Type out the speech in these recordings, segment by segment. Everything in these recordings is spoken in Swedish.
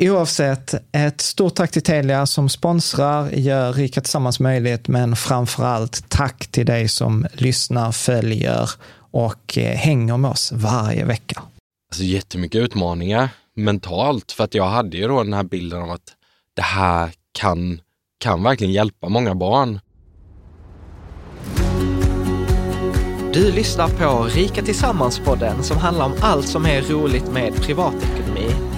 Oavsett, ett stort tack till Telia som sponsrar, gör Rika Tillsammans möjligt, men framför allt tack till dig som lyssnar, följer och eh, hänger med oss varje vecka. Alltså jättemycket utmaningar mentalt, för att jag hade ju då den här bilden av att det här kan, kan verkligen hjälpa många barn. Du lyssnar på Rika Tillsammans-podden som handlar om allt som är roligt med privatekonomi.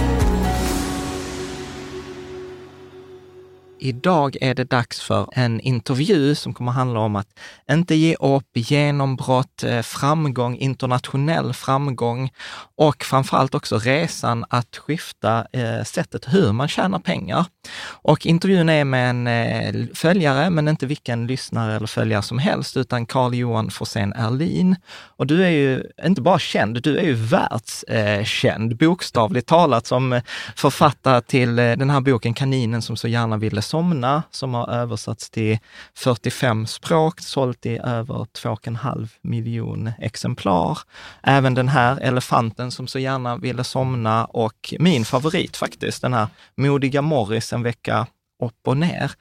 Idag är det dags för en intervju som kommer handla om att inte ge upp, genombrott, eh, framgång, internationell framgång och framförallt också resan att skifta eh, sättet hur man tjänar pengar. Och intervjun är med en eh, följare, men inte vilken lyssnare eller följare som helst, utan Carl-Johan Forsén Erlin. Och du är ju inte bara känd, du är ju världskänd, bokstavligt talat, som författare till den här boken Kaninen som så gärna ville somna, som har översatts till 45 språk, sålt i över 2,5 miljon exemplar. Även den här Elefanten som så gärna ville somna och min favorit faktiskt, den här Modiga Morris en vecka upp och ner.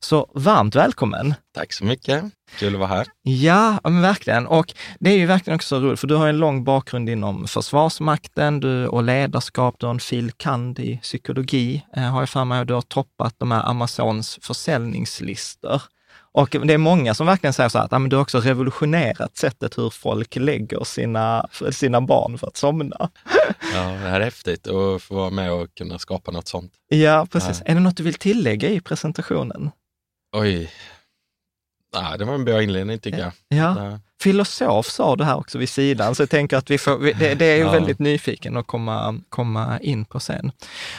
Så varmt välkommen! Tack så mycket! Kul att vara här. Ja, men verkligen. Och det är ju verkligen också roligt, för du har en lång bakgrund inom Försvarsmakten du, och ledarskap. Du har en fil. kand. i psykologi, eh, har jag för mig, och du har toppat de här Amazons försäljningslistor. Och det är många som verkligen säger så här att ja, men du har också revolutionerat sättet hur folk lägger sina, sina barn för att somna. Ja, det här är häftigt att få vara med och kunna skapa något sånt. Ja, precis. Ja. Är det något du vill tillägga i presentationen? Oj, Ja, det var en bra inledning tycker jag. Ja. ja. Filosof sa du här också vid sidan, så jag tänker att vi får, det, det är ju ja. väldigt nyfiken att komma, komma in på sen.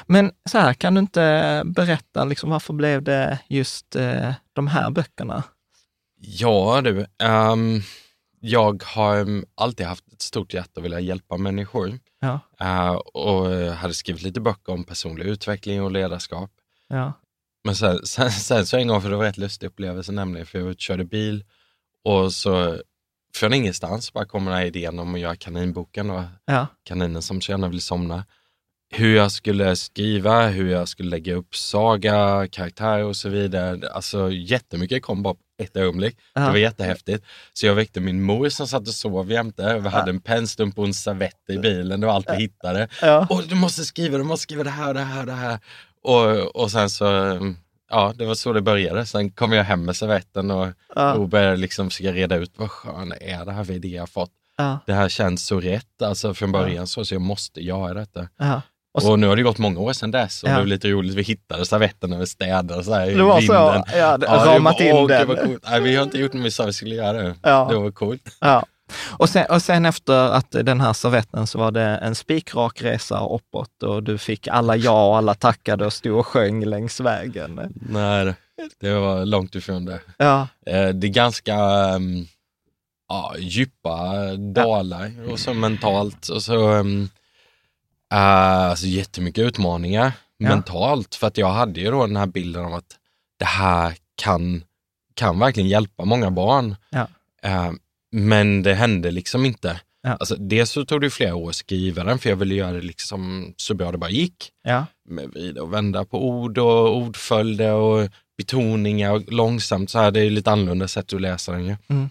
Men så här, kan du inte berätta, liksom, varför blev det just eh, de här böckerna? Ja du, um, jag har alltid haft ett stort hjärta att vilja hjälpa människor. Ja, Eh, och hade skrivit lite böcker om personlig utveckling och ledarskap. ja, Men sen, sen, sen så en gång, för det var en rätt lustig upplevelse nämligen, för jag var ute och körde bil och så från ingenstans bara kommer den här idén om att göra kaninboken och ja, kaninen som så gärna vill somna. Hur jag skulle skriva, hur jag skulle lägga upp saga, karaktär och så vidare. Alltså jättemycket kom bara på ett ögonblick. Det Ja. var jättehäftigt. Så jag väckte min mor som satt och sov jämte. Vi hade en pennstump och en servett i bilen och allt vi hittade. Ja. Och du måste skriva, du måste skriva det här, det här, det här. Och, och sen så, ja det var så det började. Sen kom jag hem med servetten och, och började liksom försöka reda ut vad skön är det här för idé jag fått. Det här känns så rätt, alltså från början så, så jag måste göra detta. Ja. Och Och, så- nu har det gått många år sedan dess och Ja. det var lite roligt, vi hittade servetten när vi städade så här i Det var så, vinden. ja, det- det ramat var- in den. Det var coolt. Nej, vi har inte gjort det, vi sa vi skulle göra det. Ja. Det var coolt. Ja. Och sen, och sen efter att den här servetten så var det en spikrak resa uppåt och du fick alla ja och alla tackade och stod och sjöng längs vägen. Nej, det var långt ifrån det. Ja, Eh, Det är ganska um, ja, djupa dalar och så mentalt och så um, uh, alltså jättemycket utmaningar Ja. mentalt för att jag hade ju då den här bilden av att det här kan, kan verkligen hjälpa många barn. Ja. Eh, men det hände liksom inte. Ja. Alltså, dels så tog det flera år att skriva den för jag ville göra det liksom så bra det bara gick ja, med vrida och vända på ord och ordföljder och betoningar och långsamt så här. Det är lite annorlunda sätt att läsa den ju. Mm.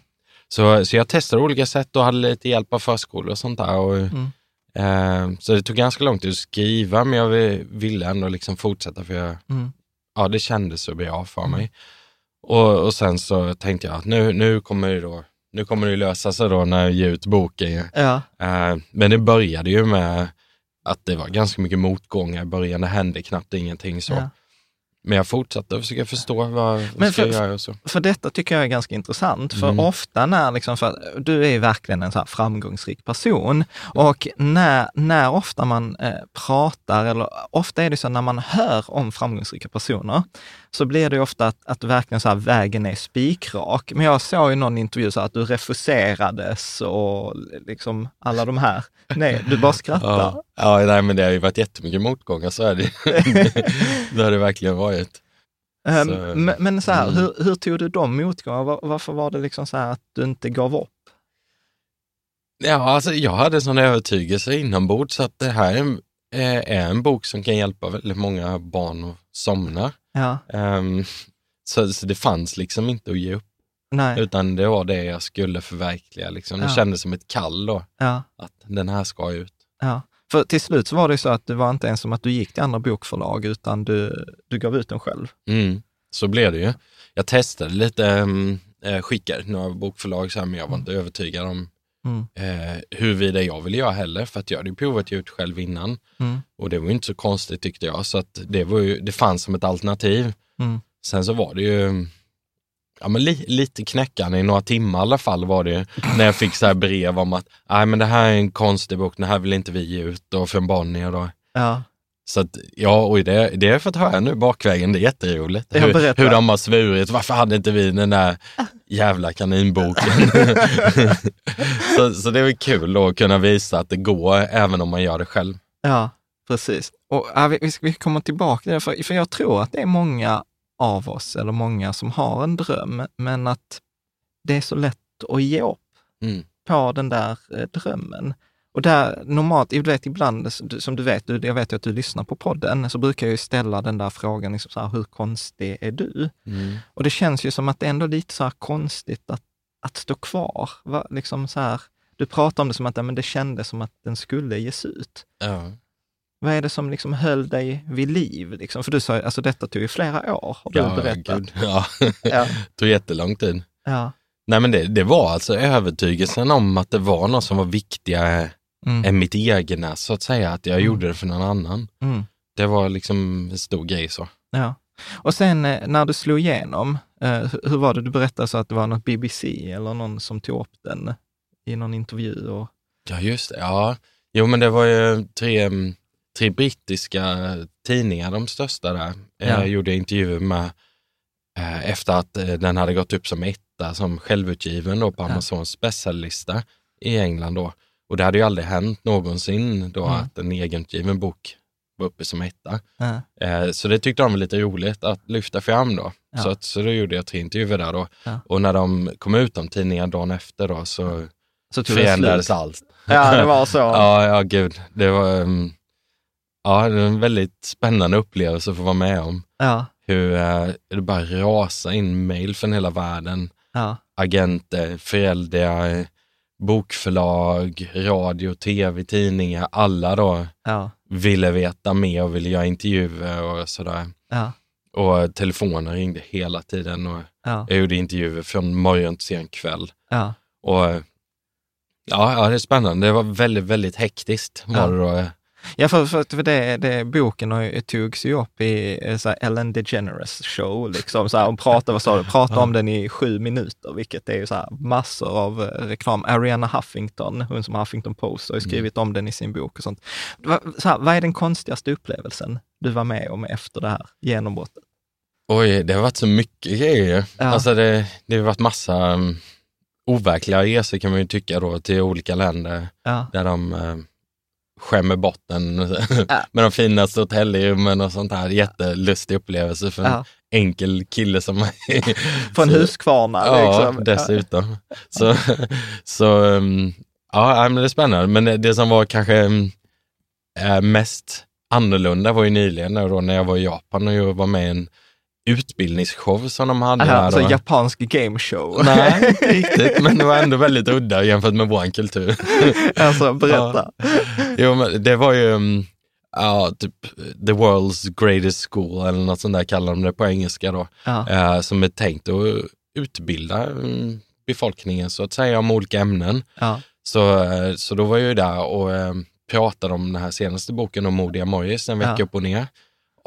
Så, så jag testade olika sätt och hade lite hjälp av förskolor och sånt där. Och, Mm. Eh, så det tog ganska lång tid att skriva men jag vi- ville ändå liksom fortsätta för jag, Mm. ja, det kändes så bra för mig. Och, och sen så tänkte jag att nu, nu kommer det då nu kommer det lösa sig då när jag ger ut boken. ja, Eh, men det började ju med att det var ganska mycket motgångar i början. Det hände knappt ingenting så. Ja. Men jag fortsatte att försöka förstå vad, vad Men ska jag för- göra och så. för detta tycker jag är ganska intressant. För Mm. ofta när, liksom, för du är verkligen en så framgångsrik person och när, när ofta man eh, pratar, eller ofta är det så när man hör om framgångsrika personer, så blir det ofta att, att verkligen så här, vägen är spikrak. Men jag såg i någon intervju så att du refuserades och liksom alla de här. Nej, du bara skrattar. Ja, ja nej, men det har ju varit jättemycket motgångar, så är det Det har det verkligen varit. Ehm, Så- men, men så här, mm. hur, hur tog du de motgångarna? Var, varför var det liksom så här att du inte gav upp? Ja, alltså jag hade en sån övertygelse inombords så att det här är en, eh, är en bok som kan hjälpa väldigt många barn att somna. Ja, Ehm, så, så det fanns liksom inte att ge upp, nej, utan det var det jag skulle förverkliga. Liksom. Det Ja. kändes som ett kall då, ja, att den här ska ut. ja. För till slut så var det ju så att det var inte ens som att du gick till andra bokförlag, utan du, du gav ut den själv. Mm, så blev det ju. Jag testade lite, um, skickade till några bokförlag, så här, men jag var inte övertygad om Mm. eh, huruvida jag ville göra heller, för att jag hade ju provat ut själv innan. Mm. Och det var ju inte så konstigt tyckte jag, så att det, var ju, det fanns som ett alternativ. Mm. Sen så var det ju ja, men li, lite knäckande i några timmar i alla fall var det när jag fick så här brev om att nej men det här är en konstig bok, den här vill inte vi ge ut och från Bonnier då. Ja, Så att, ja, och det, det har jag fått höra nu bakvägen, det är jätteroligt. Hur, hur de har svurit, varför hade inte vi den där jävla kaninboken? så, så det är väl kul att kunna visa att det går även om man gör det själv. ja precis. Och ja, vi, vi ska vi kommer tillbaka till det, för, för jag tror att det är många av oss, eller många som har en dröm, men att det är så lätt att ge upp Mm. på den där eh, drömmen. Och där normalt, du vet ibland, som du vet, jag vet ju att du lyssnar på podden, så brukar jag ju ställa den där frågan, liksom så här, hur konstig är du? Mm. Och det känns ju som att det är ändå lite så här konstigt att, att stå kvar. Va? Liksom så här, du pratar om det som att men det kändes som att den skulle ges ut. Ja. Vad är det som liksom höll dig vid liv? Liksom? För du sa, alltså detta tog ju flera år, har du Ja, berättat. gud. Ja, Ja, tog jättelång tid. ja, Nej men det, det var alltså övertygelsen om att det var något som var viktigare mm, än mitt egna så att säga, att jag Mm. gjorde det för någon annan. mm, Det var liksom en stor grej så. ja. Och sen eh, när du slog igenom, eh, hur- var det? Du berättade så att det var något BBC eller någon som tog upp den i någon intervju. Och, Ja, just det. Ja, jo men det var ju tre, mm, tre brittiska tidningar, de största där. Ja. Jag gjorde intervjuer med eh, efter att eh, den hade gått upp som etta som självutgiven då på Ja. Amazons bästsäljlista i England då. Och det hade ju aldrig hänt någonsin då Mm. att en egenutgiven bok var uppe som etta. Ja. Eh, så det tyckte de var lite roligt att lyfta fram då. Ja. Så, att, så då gjorde jag tre intervjuer där då. Ja. Och när de kom ut de tidningarna dagen efter då så Så förändrades allt. Ja, det var så. Ja, ja gud. Det var, um, ja, det var en väldigt spännande upplevelse att få vara med om. Ja, Hur eh, det bara rasar in mail från hela världen. ja, Agenter, föräldrar, bokförlag, radio, tv, tidningar. Alla då ja, ville veta mer och ville göra intervjuer och sådär. ja, Och telefonen ringde hela tiden och ja, jag gjorde intervjuer från morgon till sen kväll. ja. Och ja, ja, det är spännande. Det var väldigt, väldigt hektiskt var det då. Ja, för, för, för det, det, boken har togs ju upp i eh, så här Ellen DeGeneres show, liksom. Så här, hon pratade, vad sa du, pratade om den i sju minuter, vilket är ju så här massor av eh, reklam. Ariana Huffington, hon som har Huffington Post, har ju skrivit om den i sin bok och sånt. Så här, vad är den konstigaste upplevelsen du var med om efter det här genombrottet? Oj, det har varit så mycket grejer. Ja. Alltså det, det har varit massa um, overkliga resor kan man ju tycka då till olika länder Ja, där de uh, skämmer bort en med de finaste hotellrummen och sånt här. Jättelustig upplevelse för en ja. enkel kille som mig. Från Huskvarna Ja, liksom. dessutom. Så, så um, ja, men det är spännande. Men det, det som var kanske um, eh, mest annorlunda var ju nyligen då, när jag var i Japan och jag var med i en utbildningsshow som de hade. Aha, där alltså då. japansk gameshow. Nej, inte riktigt, men det var ändå väldigt udda jämfört med vår kultur. alltså, berätta. Jo, men det var ju, um, ja, typ the world's greatest school eller något sånt där kallar de det på engelska då. Ja, eh, som är tänkt att utbilda mm, befolkningen så att säga om olika ämnen. ja, Så, eh, så då var jag ju där och eh, pratade om den här senaste boken om Modiga Morris, en vecka Ja. upp och ner.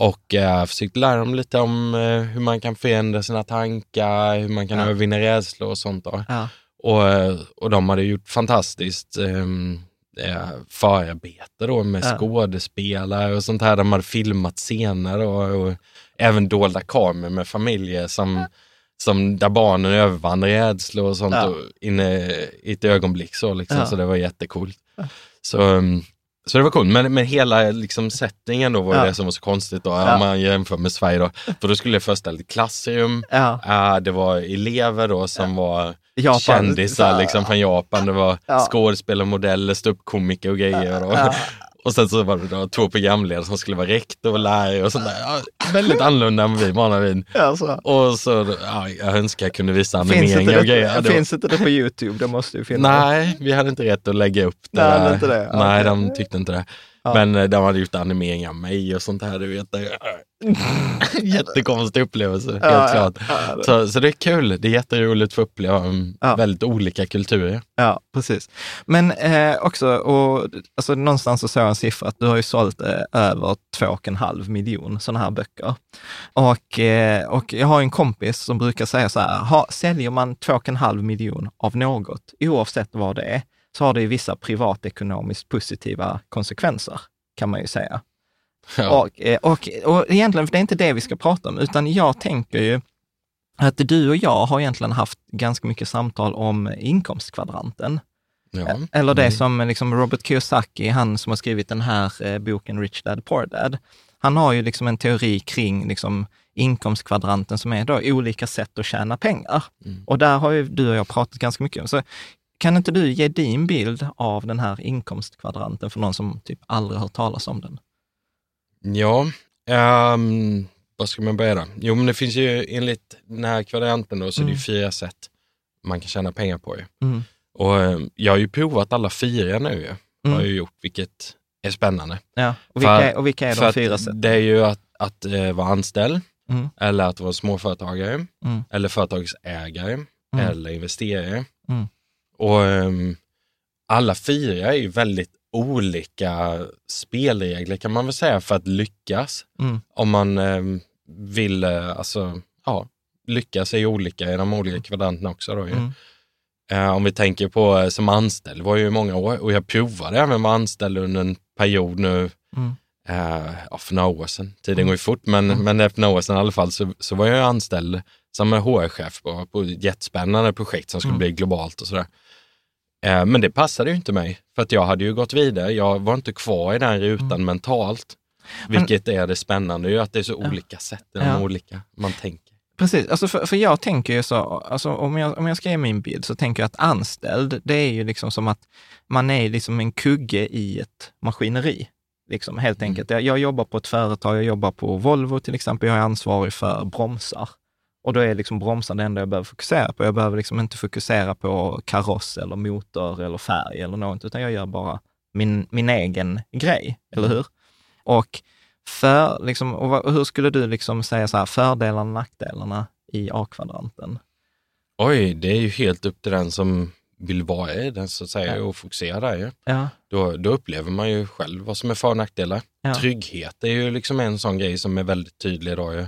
Och eh, försökte lära dem lite om eh, hur man kan förändra sina tankar, hur man kan Ja. övervinna rädslor och sånt. Då. ja, Och, eh, och de hade gjort fantastiskt eh, eh, förarbete då med Ja. skådespelare och sånt här. De hade filmat scener och, och även dolda kameror med familjer som, som där barnen övervann rädslor och sånt Ja. och inne i ett ögonblick. Så, liksom, Ja. så det var jättecoolt. Så, um, så det var coolt, men, men hela liksom, settingen då var Ja. det som var så konstigt då, Ja. om man jämför med Sverige då. För då skulle jag föreställa ett klassrum, ja. äh, det var elever då som var Japan, kändisar liksom från Japan. Det var Ja. skådespelarmodeller, ståuppkomiker och grejer. Och. Och sen så var det då två programledare som skulle vara rektor och lärare och sånt där. Ja, väldigt annorlunda än vi vana vid. Alltså. Och så, ja, jag önskar jag kunde visa animeringar och grejer. Ja, finns inte det på YouTube? Det måste ju finnas. Nej, vi hade inte rätt att lägga upp det. Nej, där. inte det. Ja, Nej, okej. de tyckte inte det. Ja. Men eh, de hade gjort animeringar av mig och sånt här. Du vet, Jättekonstig upplevelse, helt Ja, ja, klart. ja, det- Så, så det är kul. Det är jätteroligt att få uppleva um, Ja. väldigt olika kulturer. Ja, precis. Men eh, också, och, alltså, någonstans så såg jag en siffra att du har ju sålt eh, över två och en halv miljon sådana här böcker. Och, eh, och jag har en kompis som brukar säga så här, ha, säljer man två och en halv miljon av något, oavsett vad det är, så har det ju vissa privatekonomiskt positiva konsekvenser, kan man ju säga. Ja. Och, eh, och, och egentligen, för det är inte det vi ska prata om, utan jag tänker ju att du och jag har egentligen haft ganska mycket samtal om inkomstkvadranten. Ja. Eller det Mm. som liksom Robert Kiyosaki, han som har skrivit den här eh, boken Rich Dad Poor Dad, han har ju liksom en teori kring liksom inkomstkvadranten som är då olika sätt att tjäna pengar. Mm. Och där har ju du och jag pratat ganska mycket om. Så kan inte du ge din bild av den här inkomstkvadranten för någon som typ aldrig hört talas om den? Ja, ehm, vad ska man börja då? Jo, men det finns ju enligt den här kvadranten då, så är det Mm. fyra sätt man kan tjäna pengar på. Ju. Mm. Och eh, jag har ju provat alla fyra nu ju. Mm. Har jag gjort, vilket är spännande. Ja, och För- vilka, är, och vilka är För de fyra sätten? Det är ju att, att eh, vara anställd, Mm. eller att vara småföretagare, Mm. eller företagsägare, eller investerare. Mm. Och ehm, alla fyra är ju väldigt olika spelregler kan man väl säga för att lyckas. Mm. Om man ehm, vill, eh, alltså, ja, lyckas är ju olika i de olika kvadranterna också. Då, ju. Mm. Eh, om vi tänker på eh, som anställd, var ju i många år och jag provade även att vara anställd under en period nu, Mm. eh, ja, för några år sedan. Tiden går ju fort, men, men efter några år sedan i alla fall så, så var jag anställd som HR-chef på, på ett jättespännande projekt som skulle Mm. bli globalt och sådär. Eh, men det passade ju inte mig, för att jag hade ju gått vidare. Jag var inte kvar i den rutan Mm. mentalt. Vilket är det spännande, ju att det är så olika sätt, Ja. olika man tänker. Precis, alltså för, för jag tänker ju så, alltså om, jag, om jag ska ge min bild så tänker jag att anställd, det är ju liksom som att man är liksom en kugge i ett maskineri. Liksom, helt enkelt. Jag, jag jobbar på ett företag, jag jobbar på Volvo till exempel, jag är ansvarig för bromsar. Och då är liksom bromsar det enda jag behöver fokusera på. Jag behöver liksom inte fokusera på kaross eller motor eller färg eller något, utan jag gör bara min, min egen grej, eller hur? Och, för, liksom, och hur skulle du liksom säga så här, fördelarna och nackdelarna i A-kvadranten? Oj, det är ju helt upp till den som vill vara i den så att säga Ja. och fokusera där ju. Ja, Då, då upplever man ju själv vad som är för och nackdelar. Ja. Trygghet är ju liksom en sån grej som är väldigt tydlig då ju.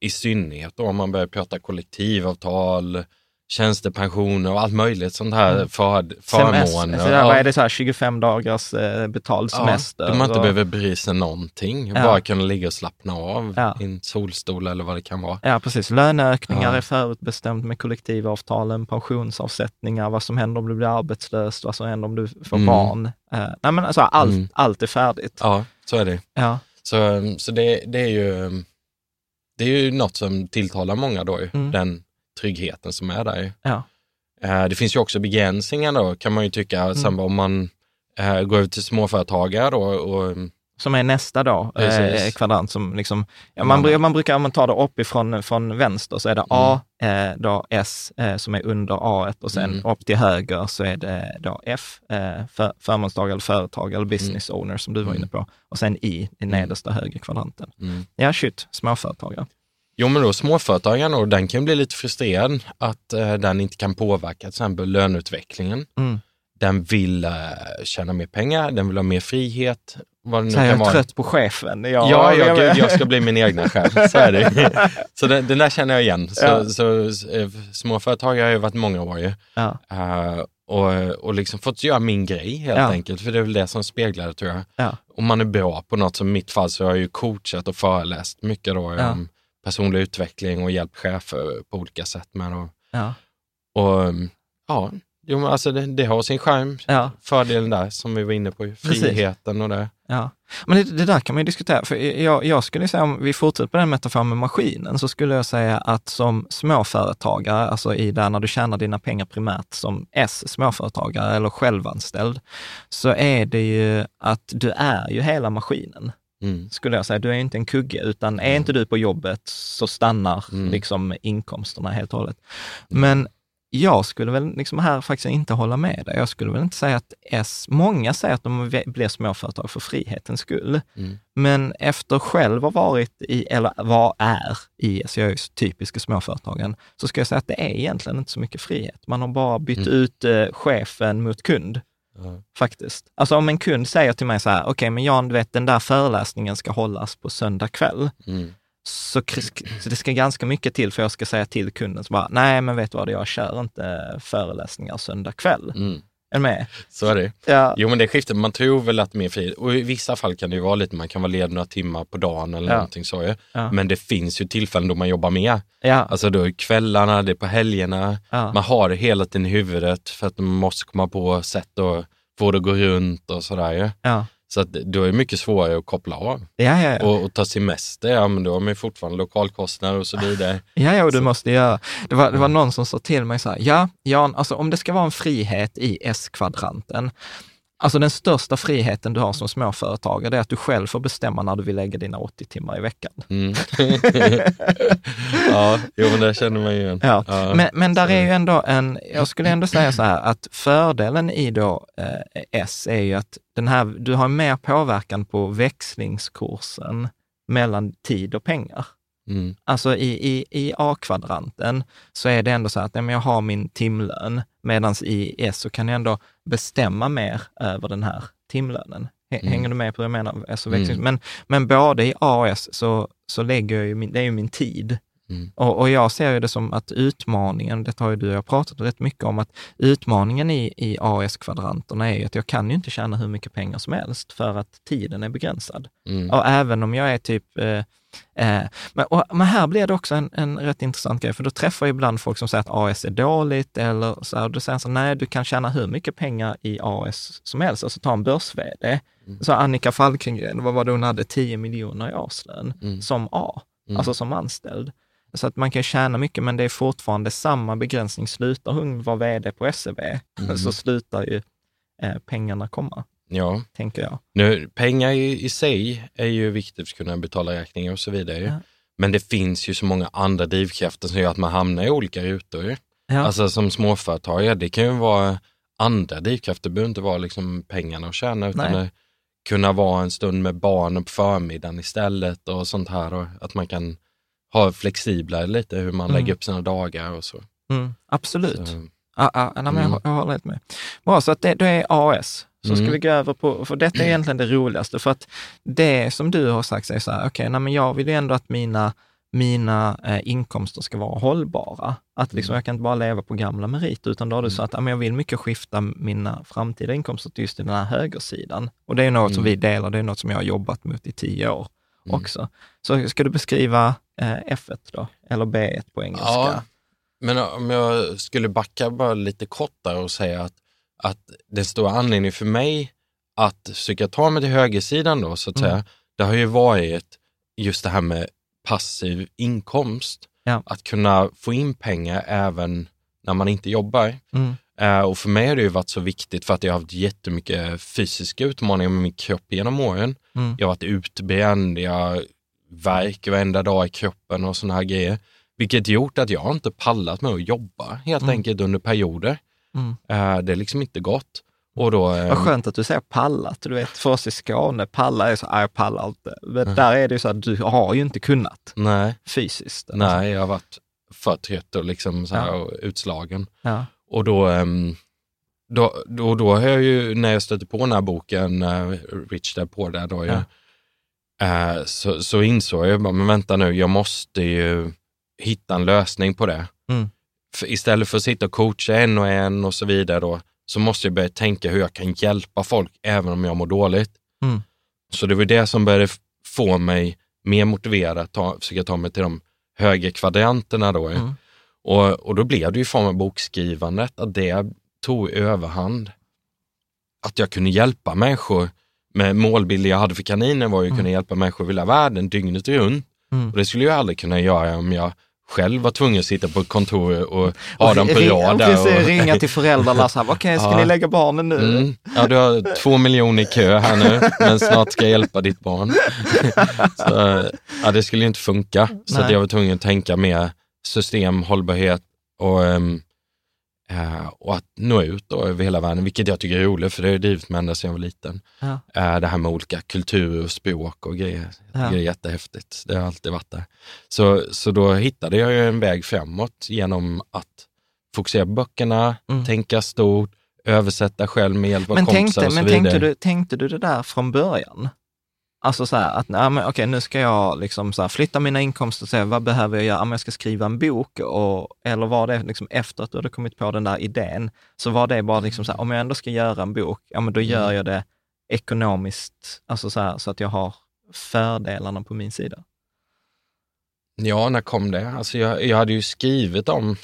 I synnerhet då om man börjar prata kollektivavtal, tjänstepensioner och allt möjligt sånt här Mm. för, förmåner. så där, vad är det så här, 25 dagars eh, betald semester? Ja, där man inte och- behöver bry sig någonting, Ja. bara kunna ligga och slappna av Ja. i en solstol eller vad det kan vara. Ja, precis. Löneökningar Ja. är förutbestämt med kollektivavtalen, pensionsavsättningar, vad som händer om du blir arbetslös, vad som händer om du får Mm. barn. Eh, nej, men alltså, allt, Mm. allt är färdigt. Ja, så är det. Ja, Så, så det, det är ju det är ju något som tilltalar många då, ju, Mm. den tryggheten som är där. ja, Eh, Det finns ju också begränsningar då, kan man ju tycka, Mm. om man eh, går över till småföretagare då och som är nästa då, eh, kvadrant som liksom, ja, man, Mm. man brukar, om man tar det uppifrån från vänster så är det A, eh, då S eh, som är under A och sen Mm. upp till höger så är det då F, eh, för, förmånstagare eller företag eller business owner som du var Mm. inne på. Och sen I i nedersta höger kvadranten. Mm. Ja, shit, småföretagare. Jo men då småföretagaren då, den kan bli lite frustrerad att eh, den inte kan påverka till exempel löneutvecklingen. Mm. Den vill eh, tjäna mer pengar, den vill ha mer frihet. Vad det nu Så jag kan är vara. trött på chefen. Ja, Ja, jag, jag- jag, jag ska bli min egna chef. Så är det. Så den, den där känner jag igen. Så, Ja. så, eh, småföretagare har jag varit många år ju. Ja, Eh, och, och liksom fått göra min grej helt Ja. enkelt, för det är väl det som speglar det tror jag. ja, Om man är bra på något, som i mitt fall så har jag ju coachat och föreläst mycket då Ja. om personlig utveckling och hjälpt chefer på olika sätt med. Och, ja, och um, ja, jo, men alltså det, det har sin charm. ja. Fördelen där som vi var inne på, friheten och det. Ja, men det, det där kan man ju diskutera. För jag, jag skulle säga, om vi fortsätter på den metaforen med maskinen, så skulle jag säga att som småföretagare, alltså i där när du tjänar dina pengar primärt som S, småföretagare eller självanställd, så är det ju att du är ju hela maskinen, Mm. skulle jag säga. Du är inte en kugge, utan är inte du på jobbet så stannar Mm. liksom inkomsterna helt och hållet. Men jag skulle väl liksom här faktiskt inte hålla med dig. Jag skulle väl inte säga att S, många säger att de blir småföretag för frihetens skull. Mm. Men efter själv ha varit i, eller vad är i, så jag är ju typiska småföretagen, så ska jag säga att det är egentligen inte så mycket frihet. Man har bara bytt Mm. ut eh, chefen mot kund, Ja. faktiskt. Alltså om en kund säger till mig så här, okej men Jan, du vet den där föreläsningen ska hållas på söndag kväll. Mm. Så, så det ska ganska mycket till för jag ska säga till kunden, så bara, nej men vet du vad, jag kör inte föreläsningar söndag kväll. Mm. Är du med? Så är det. Ja, Jo men det skiftar, man tror väl att mer frihet, och i vissa fall kan det ju vara lite, man kan vara ledig några timmar på dagen eller Ja. någonting så ju. Ja. Men det finns ju tillfällen då man jobbar mer. ja, Alltså då är kvällarna, det är på helgerna, ja. man har det hela tiden i huvudet för att man måste komma på sätt att få det att gå runt och sådär ju. ja. Så att då är det mycket svårare att koppla av. Ja, ja, ja. Och, och ta semester, ja men då har man ju fortfarande lokalkostnader och så vidare. Ja, ja, och du måste göra. Det var, det var någon som sa till mig så här, ja, Jan, alltså om det ska vara en frihet i S-kvadranten, alltså den största friheten du har som småföretagare, det är att du själv får bestämma när du vill lägga dina 80 timmar i veckan. Mm. ja, jo men det känner man ju igen. Ja. Ja. Men, men där är ju ändå en, jag skulle ändå säga så här, att fördelen i då eh, S är ju att den här, du har mer påverkan på växlingskursen mellan tid och pengar. Mm. Alltså i, i, i A-kvadranten så är det ändå så att ja, men jag har min timlön, medan i S så kan jag ändå bestämma mer över den här timlönen. Mm. Hänger du med på vad jag menar? Alltså Mm. men, men både i A och S så, så lägger jag ju min, det är ju min tid Mm. Och, och jag ser ju det som att utmaningen, det har ju du och jag pratat rätt mycket om, att utmaningen i, i AS-kvadranterna är ju att jag kan ju inte tjäna hur mycket pengar som helst för att tiden är begränsad. Mm. Och även om jag är typ eh, Eh, men, och, men, här blir det också en, en rätt intressant grej, för då träffar jag ibland folk som säger att AS är dåligt, eller så här, då säger så nej, du kan tjäna hur mycket pengar i AS som helst, alltså ta en börs-VD. Mm. Så Annika Falkengren, vad var det hon hade, 10 miljoner i årslön mm. som A, mm. alltså som anställd. Så att man kan tjäna mycket, men det är fortfarande samma begränsning. Slutar hon vara VD på SEB, mm. så slutar ju eh, pengarna komma. Ja. Tänker jag. Nu, pengar i, i sig är ju viktigt för att kunna betala räkningar och så vidare. Ja. Men det finns ju så många andra drivkrafter som gör att man hamnar i olika rutor. Ja. Alltså som småföretagare, det kan ju vara andra drivkrafter, det behöver inte vara liksom pengarna att tjäna, utan det kunna vara en stund med barnen på förmiddagen istället och sånt här. Och att man kan ha flexiblare lite hur man mm. lägger upp sina dagar och så. Mm, absolut. Så. Ah, ah, nej, men jag, mm. jag håller helt med. Bra, så att det, det är AS. Så mm. ska vi gå över på, för detta är egentligen det roligaste, för att det som du har sagt är så här, okej, okay, jag vill ju ändå att mina, mina eh, inkomster ska vara hållbara. Att liksom, mm. jag kan inte bara leva på gamla meriter, utan då det så mm. att ja, jag vill mycket skifta mina framtida inkomster till just den här högersidan. Och det är något mm. som vi delar, det är något som jag har jobbat mot i tio år mm. också. Så ska du beskriva eh, F1 då, eller B1 på engelska? Ja, men om jag skulle backa bara lite kort där och säga att att den stora anledningen för mig att försöka ta mig till högersidan då, så att mm. säga, det har ju varit just det här med passiv inkomst. Ja. Att kunna få in pengar även när man inte jobbar. Mm. Uh, och för mig har det ju varit så viktigt för att jag har haft jättemycket fysiska utmaningar med min kropp genom åren. Mm. Jag har varit utbränd, jag har värk varenda dag i kroppen och sådana här grejer. Vilket gjort att jag inte pallat med att jobba helt mm. enkelt under perioder. Mm. Uh, det är liksom inte gott. Och då, um... Vad skönt att du säger pallat. Du vet, för oss i Skåne, palla är så, jag pallar inte. Men mm. där är det ju så att du har ju inte kunnat Nej. fysiskt. Alltså. Nej, jag har varit för trött och liksom så här ja. utslagen. Ja. Och då, um, då, då, då har jag ju, när jag stötte på den här boken, uh, Rich Dad Poor Dad, då, ja. uh, så, så insåg jag, bara, men vänta nu, jag måste ju hitta en lösning på det. Mm för istället för att sitta och coacha en och en och så vidare då, så måste jag börja tänka hur jag kan hjälpa folk även om jag mår dåligt. Mm. Så det var det som började få mig mer motiverad att ta, försöka ta mig till de högre kvadranterna då. Mm. Och, och då blev det i form av bokskrivandet, att det tog överhand. Att jag kunde hjälpa människor med målbilder jag hade för kaninen var ju att mm. kunna hjälpa människor över hela världen dygnet runt. Mm. Och det skulle jag aldrig kunna göra om jag själv var tvungen att sitta på kontor och ha dem på rad. Och, och ringa till föräldrarna så här, okej, okay, ska ja. ni lägga barnen nu? Mm. Ja, du har två miljoner i kö här nu, men snart ska jag hjälpa ditt barn. så, ja, det skulle inte funka, så jag var tvungen att tänka mer system, hållbarhet och um, Uh, och att nå ut då över hela världen, vilket jag tycker är roligt, för det har drivit mig ända sedan jag var liten. Ja. Uh, det här med olika kulturer och språk och grejer. Ja. Det är jättehäftigt. Det har alltid varit där. Så, så då hittade jag en väg framåt genom att fokusera på böckerna, mm. tänka stort, översätta själv med hjälp av men kompisar tänkte, och så men vidare. Tänkte du, tänkte du det där från början? Alltså så här, att nej, men okej, nu ska jag liksom så här, flytta mina inkomster och se vad behöver jag göra? Om jag ska skriva en bok, och, eller var det liksom efter att du hade kommit på den där idén, så var det bara liksom så här, om jag ändå ska göra en bok, ja men då gör mm. jag det ekonomiskt, alltså så, här, så att jag har fördelarna på min sida. Ja, när kom det? Alltså jag, jag hade ju skrivit om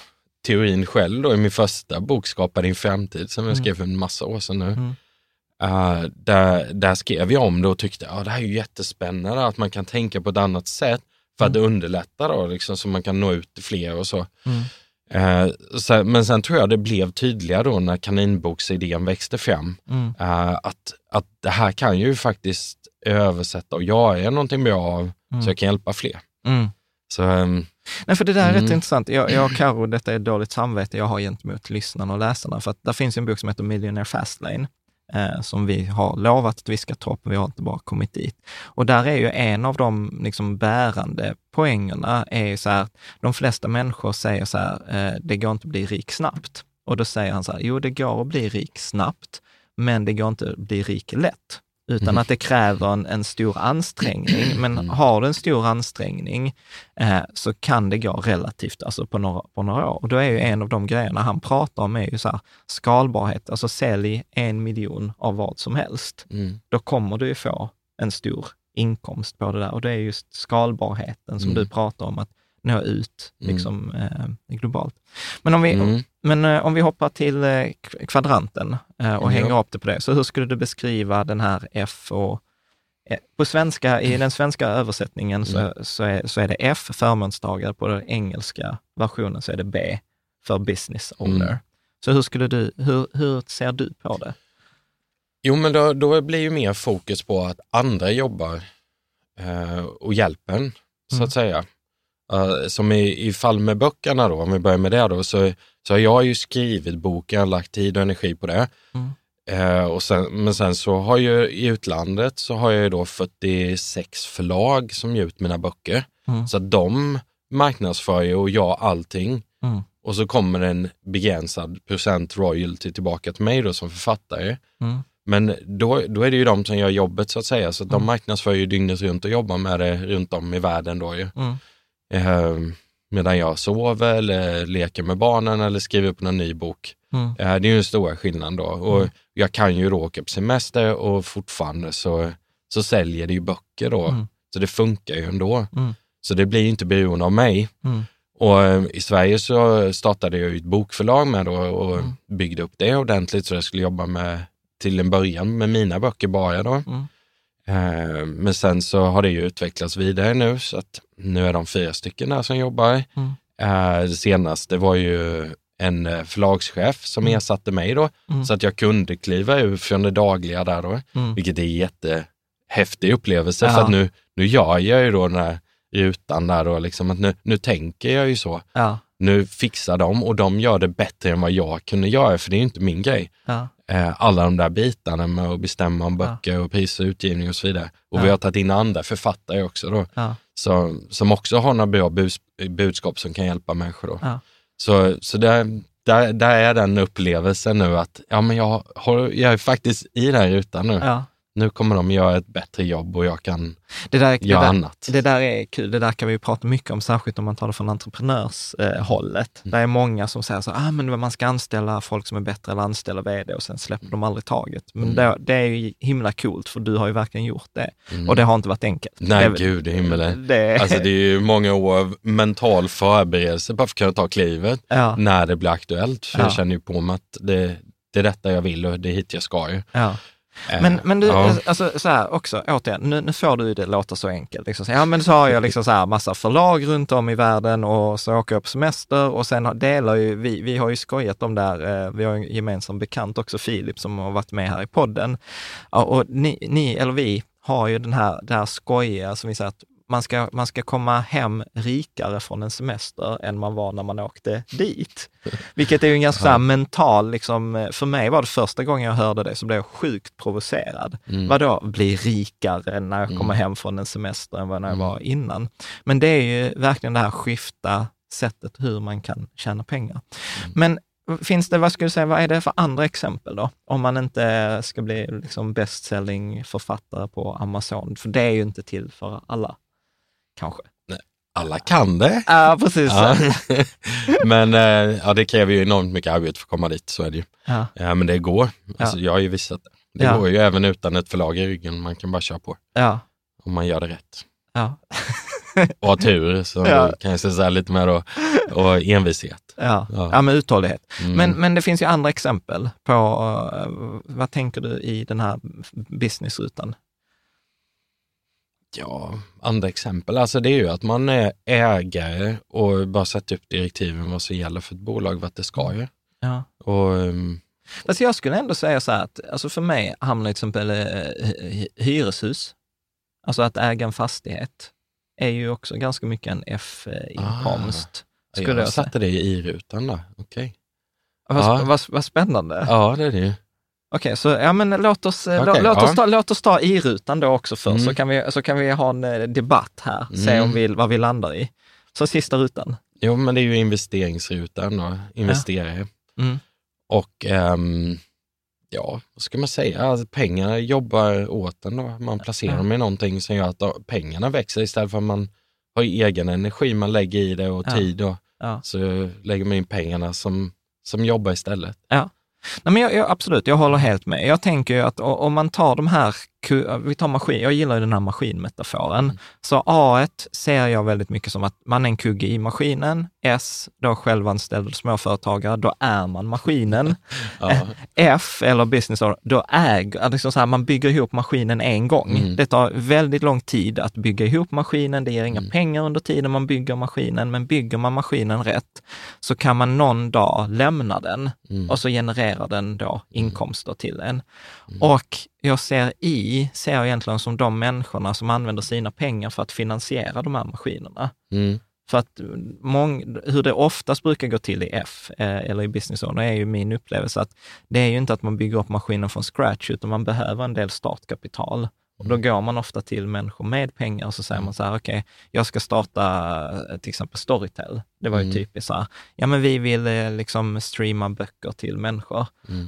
teorin själv då i min första bok, Skapa din framtid, som jag mm. skrev för en massa år sedan nu. Mm. Uh, där, där skrev jag om det och tyckte att uh, det här är ju jättespännande att man kan tänka på ett annat sätt för att det mm. underlättar då, liksom, så man kan nå ut till fler och så. Mm. Uh, så. Men sen tror jag det blev tydligare då när kaninboksidén växte fram, mm. uh, att, att det här kan ju faktiskt översätta och göra någonting bra av mm. så jag kan hjälpa fler. Mm. Så, um, Nej, för det där är rätt mm. intressant. Jag, jag och Karo, detta är dåligt samvete jag har gentemot lyssnarna och läsarna, för att där finns en bok som heter Millionaire Fastlane, eh, som vi har lovat att vi ska ta upp, vi har inte bara kommit dit. Och där är ju en av de liksom bärande poängerna, är så här, de flesta människor säger så här, eh, det går inte att bli rik snabbt. Och då säger han så här, jo det går att bli rik snabbt, men det går inte att bli rik lätt utan Mm. att det kräver en, en stor ansträngning. Men Mm. har du en stor ansträngning eh, så kan det gå relativt, alltså på några, på några år. Och då är ju en av de grejerna han pratar om är ju så här, skalbarhet, alltså sälj en miljon av vad som helst. Mm. Då kommer du ju få en stor inkomst på det där. Och det är just skalbarheten som Mm. du pratar om, att nå ut Mm. liksom, eh, globalt. Men om vi, Mm. men eh, om vi hoppar till eh, kv- kvadranten och Ja. hänger upp det på det, så hur skulle du beskriva den här F och på svenska, i den svenska översättningen så, Mm. så, är, så är det F, förmånstagare, på den engelska versionen så är det B, för business owner. Mm. Så hur skulle du, hur, hur ser du på det? Jo, men då, då blir ju mer fokus på att andra jobbar eh, och hjälper en, så Mm. att säga. Som i, i fall med böckerna då, om vi börjar med det då, så, så har jag ju skrivit boken, lagt tid och energi på det. Mm. Eh, och sen, men sen så har jag i utlandet så har jag ju då 46 förlag som ger ut mina böcker. Mm. Så de marknadsför ju och jag allting. Mm. Och så kommer en begränsad procent royalty tillbaka till mig då som författare. Mm. Men då, då är det ju de som gör jobbet så att säga, så att de marknadsför ju dygnet runt och jobbar med det runt om i världen då ju. Mm. Eh, medan jag sover eller leker med barnen eller skriver på någon ny bok. Mm. Eh, det är ju den stora skillnaden då. Och jag kan ju då åka på semester och fortfarande så, så säljer det ju böcker då. Mm. Så det funkar ju ändå. Mm. Så det blir ju inte beroende av mig. Mm. Och eh, i Sverige så startade jag ett bokförlag med då och Mm. byggde upp det ordentligt så jag skulle jobba med till en början med mina böcker bara då. Mm. Eh, Men sen så har det ju utvecklats vidare nu så att nu är de fyra stycken där som jobbar. Mm. Eh, Det senaste var ju en eh, förlagschef som Mm. ersatte mig då Mm. så att jag kunde kliva ur från det dagliga där då, Mm. vilket är en jättehäftig upplevelse Ja. för att nu, nu gör jag ju då den här rutan där då, liksom att nu, nu tänker jag ju så. Ja, Nu fixar de och de gör det bättre än vad jag kunde göra, för det är ju inte min grej. ja, Alla de där bitarna med att bestämma om Ja. böcker och priser och utgivning och så vidare. Och Ja. vi har tagit in andra författare också då, ja, så, som också har några bra bus, budskap som kan hjälpa människor då. ja. Så, så där, där, där är den upplevelsen nu att ja, men jag, har, jag är faktiskt i den här rutan nu. Nu kommer de göra ett bättre jobb och jag kan Det där, det, göra där, annat. det där är kul, det där kan vi prata mycket om, särskilt om man tar det från entreprenörshållet. Hållet. Mm. Det är många som säger så ah, men man ska anställa folk som är bättre eller anställa vd och sen släpper de aldrig taget. Men Mm. det, det är ju himla coolt, för du har ju verkligen gjort det. Mm. Och det har inte varit enkelt. Nej, det, gud i himmelen. Det, Alltså det är ju många år av mental förberedelse bara för att kunna ta klivet ja, när det blir aktuellt. För Ja. jag känner ju på mig att det, det är detta jag vill och det är hit jag ska ju. ja. Eh, Men, men du, ja. alltså så här också, återigen, nu, nu får du det låta så enkelt. Liksom, ja, men så har jag liksom så här massa förlag runt om i världen och så åker jag på semester och sen delar ju vi, vi har ju skojat om det här, eh, vi har en gemensam bekant också, Filip, som har varit med här i podden. Ja, och ni, ni, eller vi, har ju den här, det här skojiga som vi säger att man ska, man ska komma hem rikare från en semester än man var när man åkte dit. Vilket är ju en ganska här mental, liksom, för mig var det första gången jag hörde det så blev jag sjukt provocerad. Mm. Vadå bli rikare när jag kommer hem från en semester än vad när jag var innan? Men det är ju verkligen det här skifta sättet hur man kan tjäna pengar. Men finns det, vad skulle du säga, vad är det för andra exempel då? Om man inte ska bli liksom best-selling författare på Amazon, för det är ju inte till för alla, kanske. Alla kan det. Ja, precis. Ja. men eh, ja, det kräver ju enormt mycket arbete för att komma dit, så är det ju. Ja. Ja, men det går. Alltså, Ja. Jag har ju visat det. Det går ju även utan ett förlag i ryggen, man kan bara köra på. Ja. Om man gör det rätt. Ja. Och har tur, så Ja. kan jag säga lite mer då, och envishet. Ja. Ja. ja, med uthållighet. Mm. Men, men det finns ju andra exempel på, eh, vad tänker du i den här businessrutan? Ja, andra exempel, alltså det är ju att man är ägare och bara sätter upp direktiven vad som gäller för ett bolag, vad det ska ju. Ja. Och, ehm, Fast jag skulle ändå säga så här att, alltså för mig hamnar till exempel eh, hy- hyreshus, alltså att äga en fastighet, är ju också ganska mycket en F-inkomst. skulle jag jag satte det i rutan då, okej. Vad, Ja. vad, vad spännande. Ja, det är det ju. Okej, så ja, men låt oss, eh, lå, låt, ja. oss ta, låt oss ta i-rutan då också först, Mm. så, kan vi, så kan vi ha en eh, debatt här, se Mm. om vi, vad vi landar i. Så sista rutan. Jo, men det är ju investeringsrutan då, investerare. Mm. Och ehm, ja, vad ska man säga, alltså, pengarna jobbar åt en då. Man placerar dem i någonting som gör att pengarna växer istället för att man har egen energi man lägger i det och Ja. tid och Ja. så lägger man in pengarna som, som jobbar istället. Ja. Nej, men jag, jag, absolut, jag håller helt med. Jag tänker ju att om man tar de här, vi tar maskin, jag gillar ju den här maskinmetaforen. Så A ser jag väldigt mycket som att man är en kugge i maskinen. S, då självanställd småföretagare, då är man maskinen. Ja. F, eller business owner, då äger, liksom så här, man bygger ihop maskinen en gång. Mm. Det tar väldigt lång tid att bygga ihop maskinen, det ger inga pengar under tiden man bygger maskinen, men bygger man maskinen rätt så kan man någon dag lämna den och så genererar den då inkomster till en. Och jag ser i, ser jag egentligen som de människorna som använder sina pengar för att finansiera de här maskinerna. Mm. För att mång, hur det oftast brukar gå till i F eh, eller i business owner är ju min upplevelse att det är ju inte att man bygger upp maskinen från scratch, utan man behöver en del startkapital. Och då går man ofta till människor med pengar och så säger man så här, okej, jag ska starta eh, till exempel Storytel. Det var ju typiskt så här, ja men vi vill eh, liksom streama böcker till människor.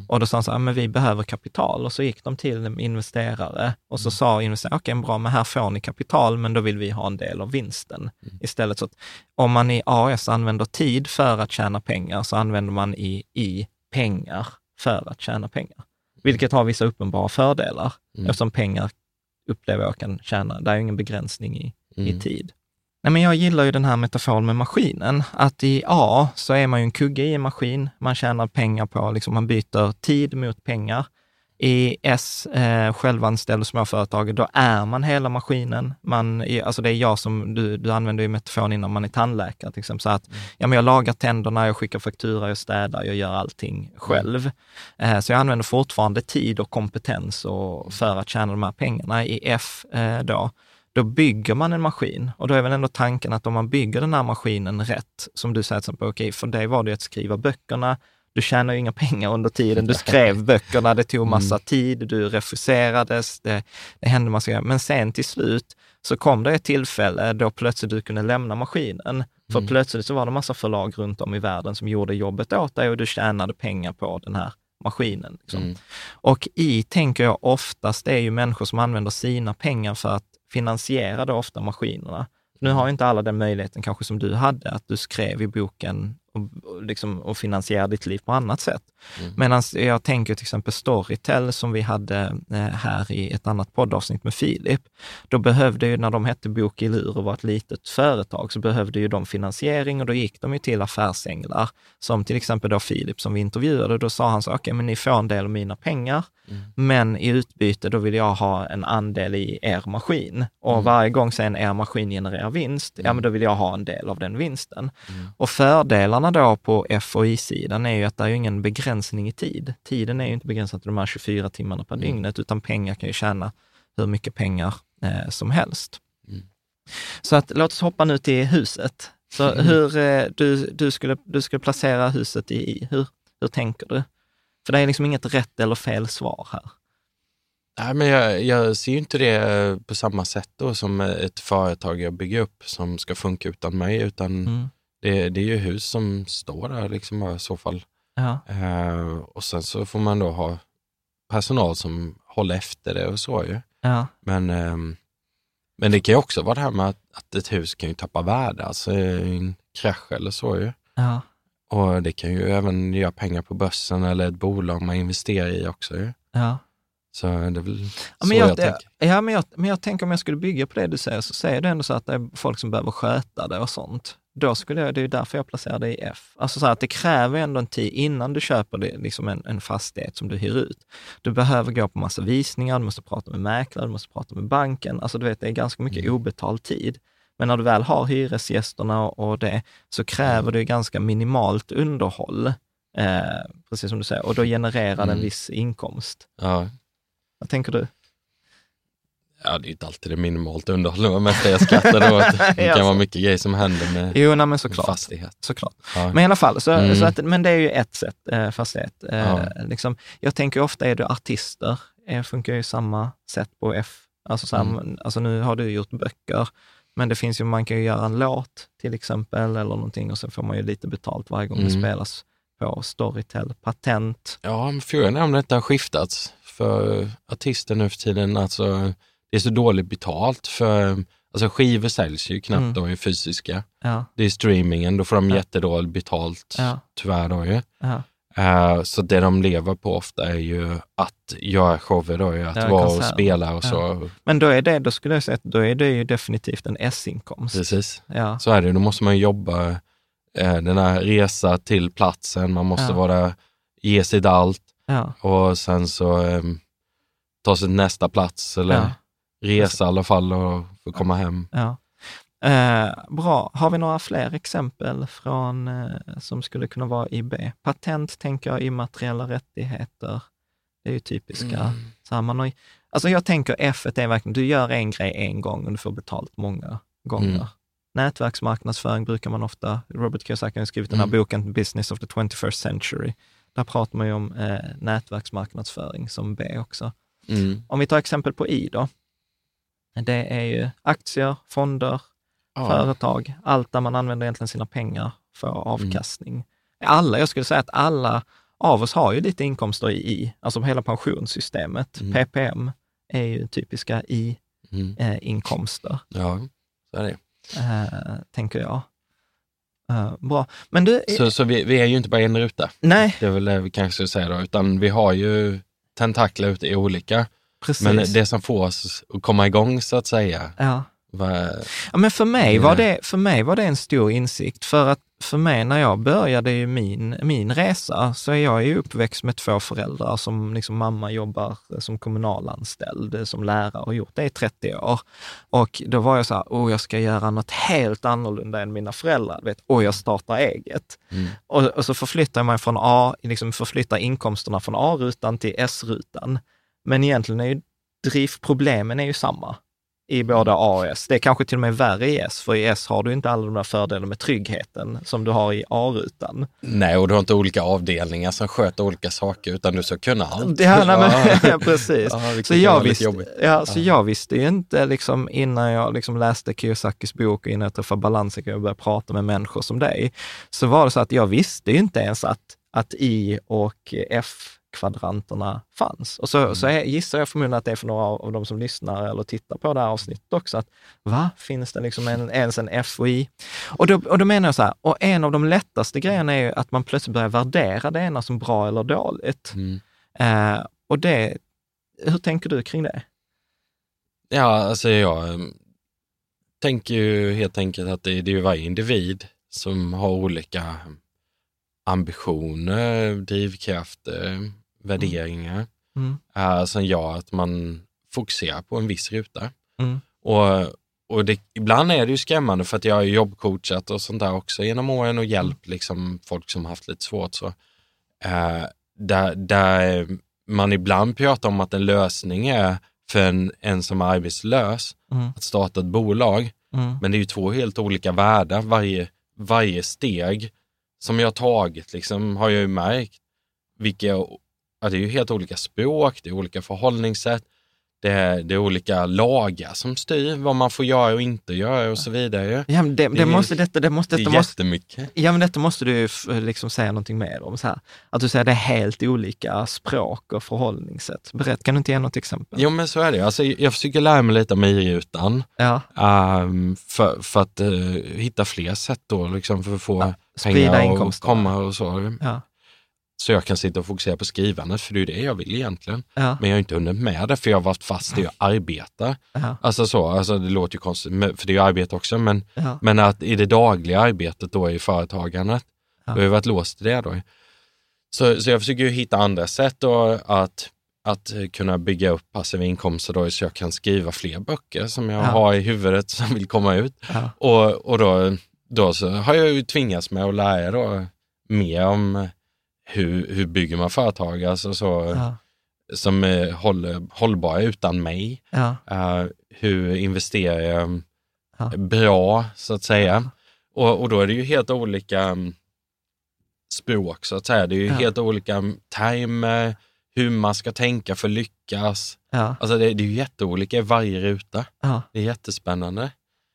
Och då sa han så här, men vi behöver kapital. Och så gick de till investerare och så sa investeraren, okej bra, men här får ni kapital, men då vill vi ha en del av vinsten. Istället så att om man i AS använder tid för att tjäna pengar, så använder man i, i pengar för att tjäna pengar. Vilket har vissa uppenbara fördelar, eftersom pengar upplever jag kan tjäna, det är ju ingen begränsning i, i tid. Nej, men jag gillar ju den här metaforen med maskinen, att i A så är man ju en kugge i en maskin, man tjänar pengar på, liksom man byter tid mot pengar. I S, eh, självanställd och småföretag, då är man hela maskinen. Man, alltså det är jag som, du, du använder ju metaforen innan man är tandläkare till exempel, så att ja, men jag lagar tänderna, jag skickar faktura, jag städar, jag gör allting själv. Eh, så jag använder fortfarande tid och kompetens och, för att tjäna de här pengarna. I F eh, då, då bygger man en maskin och då är väl ändå tanken att om man bygger den här maskinen rätt, som du säger okej, för dig var det att skriva böckerna, du tjänar ju inga pengar under tiden du skrev böckerna, det tog massa tid, du refuserades, det, det hände massa grejer. Men sen till slut så kom det ett tillfälle då plötsligt du kunde lämna maskinen. För plötsligt så var det massa förlag runt om i världen som gjorde jobbet åt dig och du tjänade pengar på den här maskinen. Liksom. Och i tänker jag oftast, är ju människor som använder sina pengar för att finansiera då ofta maskinerna. Nu har ju inte alla den möjligheten kanske som du hade, att du skrev i boken och, liksom, och finansierade ditt liv på annat sätt. Medan jag tänker till exempel Storytel som vi hade eh, här i ett annat poddavsnitt med Filip. Då behövde ju, när de hette Bok i lur och var ett litet företag, så behövde ju de finansiering och då gick de ju till affärsänglar, som till exempel då Filip som vi intervjuade. Då sa han så, okej, men ni får en del av mina pengar, men i utbyte då vill jag ha en andel i er maskin. Och varje gång sen er maskin genererar vinst, ja men då vill jag ha en del av den vinsten. Och fördelarna då på F och I-sidan är ju att det är ju ingen begränsning i tid. Tiden är ju inte begränsad till de här 24 timmarna per dygnet, utan pengar kan ju tjäna hur mycket pengar eh, som helst. Så att låt oss hoppa nu till huset. Så hur eh, du, du, skulle, du skulle placera huset i I, hur, hur tänker du? För det är liksom inget rätt eller fel svar här. Nej, men jag, jag ser ju inte det på samma sätt då som ett företag jag bygger upp som ska funka utan mig, utan Mm. Det, det är ju hus som står där liksom i så fall. Ja, Eh, och sen så får man då ha personal som håller efter det och så ju. ja, Men, ehm, men det kan ju också vara det här med att, att ett hus kan ju tappa värde, alltså en krasch eller så ju. ja. Och det kan ju även göra pengar på börsen eller ett bolag man investerar i också ju. ja. Så det är väl Ja, men jag, jag, tänker. ja, men, jag, men jag tänker om jag skulle bygga på det du säger, så säger du ändå så att det är folk som behöver sköta det och sånt. Då skulle jag, det är därför jag placerar det i F. Alltså så här, att det kräver ändå en tid innan du köper det, liksom en, en fastighet som du hyr ut. Du behöver gå på massa visningar, du måste prata med mäklare, du måste prata med banken. Alltså du vet, det är ganska mycket obetald tid. Men när du väl har hyresgästerna och, det, så kräver det ganska minimalt underhåll. Eh, precis som du säger, och då genererar det en viss inkomst. Ja. Vad tänker du? Ja, det är inte alltid det minimalt underhåll, men jag skrattar att det kan vara mycket grejer som händer med Jo, nej, men en såklart. fastighet. såklart. Ja. Men i alla fall, så, Mm. så att, men det är ju ett sätt, eh, fastighet. Eh, Ja. liksom, jag tänker ofta är det artister, eh, funkar ju samma sätt på F. Alltså, så här, Mm. alltså nu har du gjort böcker, men det finns ju, man kan ju göra en låt till exempel, eller någonting, och så får man ju lite betalt varje gång det Mm. spelas på på Storytel, patent. Ja, men frågan är om detta har skiftats för artister nu för tiden. Alltså, det är så dåligt betalt för Alltså skivor säljs ju knappt Mm. då i fysiska. Ja, Det är streamingen, då får de Ja. jättedåligt betalt, Ja. tyvärr då ju. ja, Eh, så det de lever på ofta är ju att göra shower då, ju, att Ja, vara och spela och så. Men då är det, då skulle jag säga att då är det ju definitivt en S-inkomst. Precis. Ja, Så är det, då måste man jobba eh, den här resa till platsen, man måste vara ge sitt allt och sen så eh, ta sig till nästa plats eller. Resa i alla fall och få komma hem. ja. Eh, bra. Har vi några fler exempel från, eh, som skulle kunna vara IB? Patent tänker jag, immateriella rättigheter. Det är ju typiska. Mm. Så här, man har, alltså jag tänker F är verkligen, du gör en grej en gång och du får betalt många gånger. Mm. Nätverksmarknadsföring brukar man ofta, Robert Kiyosaki har skrivit den här Mm. boken Business of the 21st Century. Där pratar man ju om eh, nätverksmarknadsföring som B också. Mm. Om vi tar exempel på I då. Det är ju aktier, fonder, Ja. företag, allt där man använder egentligen sina pengar för Mm. avkastning. Alla, jag skulle säga att alla av oss har ju lite inkomster i alltså hela pensionssystemet. Mm. PPM är ju typiska Mm. I-inkomster, Ja, så är det. eh, tänker jag. Eh, bra. Men du, Så, så vi, vi är ju inte bara en ruta, nej, det är väl det vi kanske ska säga då, utan vi har ju tentakler ute i olika. Precis. Men det som får oss att komma igång så att säga, ja. vad, Ja, men för mig, var Ja. det, för mig var det en stor insikt, för att för mig när jag började ju min, min resa, så är jag ju uppväxt med två föräldrar som liksom mamma jobbar som kommunalanställd, som lärare och gjort det i 30 år. Och då var jag så här, åh jag ska göra något helt annorlunda än mina föräldrar, vet, och jag startar eget. Mm. Och, och så förflyttar man från A, liksom förflyttar inkomsterna från A-rutan till S-rutan. Men egentligen är ju drivproblemen är ju samma i både A och S. Det är kanske till och med värre i S, för i S har du inte alla de där fördelarna med tryggheten som du har i A-rutan. nej och du har inte olika avdelningar som sköter olika saker utan du ska kunna allt. Ja, nej, men, ja, precis. Ja, så jag, visste, ja, så jag visste ju inte liksom, innan jag liksom läste Kiyosakis bok och innan jag träffade Balansen och började prata med människor som dig, så var det så att jag visste ju inte ens att, att I och F-kvadranterna fanns. Och så, så är- gissar jag förmodligen att det är för några av de som lyssnar eller tittar på det här avsnittet också, att va, finns det liksom en, ens en F och då, och då menar jag så här, och en av de lättaste grejerna är ju att man plötsligt börjar värdera det ena som bra eller dåligt. Mm. Eh, och det, hur tänker du kring det? Ja, alltså jag eh, tänker ju helt enkelt att det, det är ju varje individ som har olika ambitioner, drivkrafter, värderingar Mm. eh, som gör att man fokuserar på en viss ruta. Mm. Och, och det, ibland är det ju skrämmande för att jag har jobbcoachat och sånt där också genom åren och hjälpt liksom folk som haft lite svårt. Så, eh, där, där man ibland pratar om att en lösning är för en, en som är arbetslös Mm. att starta ett bolag. Mm. Men det är ju två helt olika världar. Varje, varje steg som jag tagit liksom, har jag ju märkt vilka, ja, det är ju helt olika språk, det är olika förhållningssätt, det är, det är olika lagar som styr vad man får göra och inte göra och så vidare. Ja, men det, Det det, måste, detta, det måste, Det detta måste, jättemycket. ja, men detta måste du liksom säga någonting mer om. Så här. Att du säger det är helt olika språk och förhållningssätt. Berätt, kan du inte ge något exempel? Jo men så är det. Alltså, jag försöker lära mig lite om i-rutan Ja, ehm, för, för att eh, hitta fler sätt då, liksom, för att få Ja, pengar och komma och så. ja, Så jag kan sitta och fokusera på skrivandet, för det är det jag vill egentligen. ja, Men jag har inte hunnit med det, för jag har varit fast i att arbeta. ja, Alltså så, alltså det låter ju konstigt, för det är ju arbete också, men, ja, men att i det dagliga arbetet då i företagandet, Ja. då har jag varit låst i det då. Så, så jag försöker ju hitta andra sätt då att, att kunna bygga upp passiva inkomster då, så jag kan skriva fler böcker som jag Ja. har i huvudet som vill komma ut. Och, och då, då så har jag ju tvingats med att lära då mer om hur, hur bygger man företag, alltså så, ja, som är håll, hållbara utan mig. ja, Eh, hur investerar jag Ja. bra, så att säga. Och, och då är det ju helt olika mm, språk, så att säga. Det är ju helt olika mm, termer, hur man ska tänka för att lyckas. Alltså det, det är ju jätteolika i varje ruta. Det är jättespännande.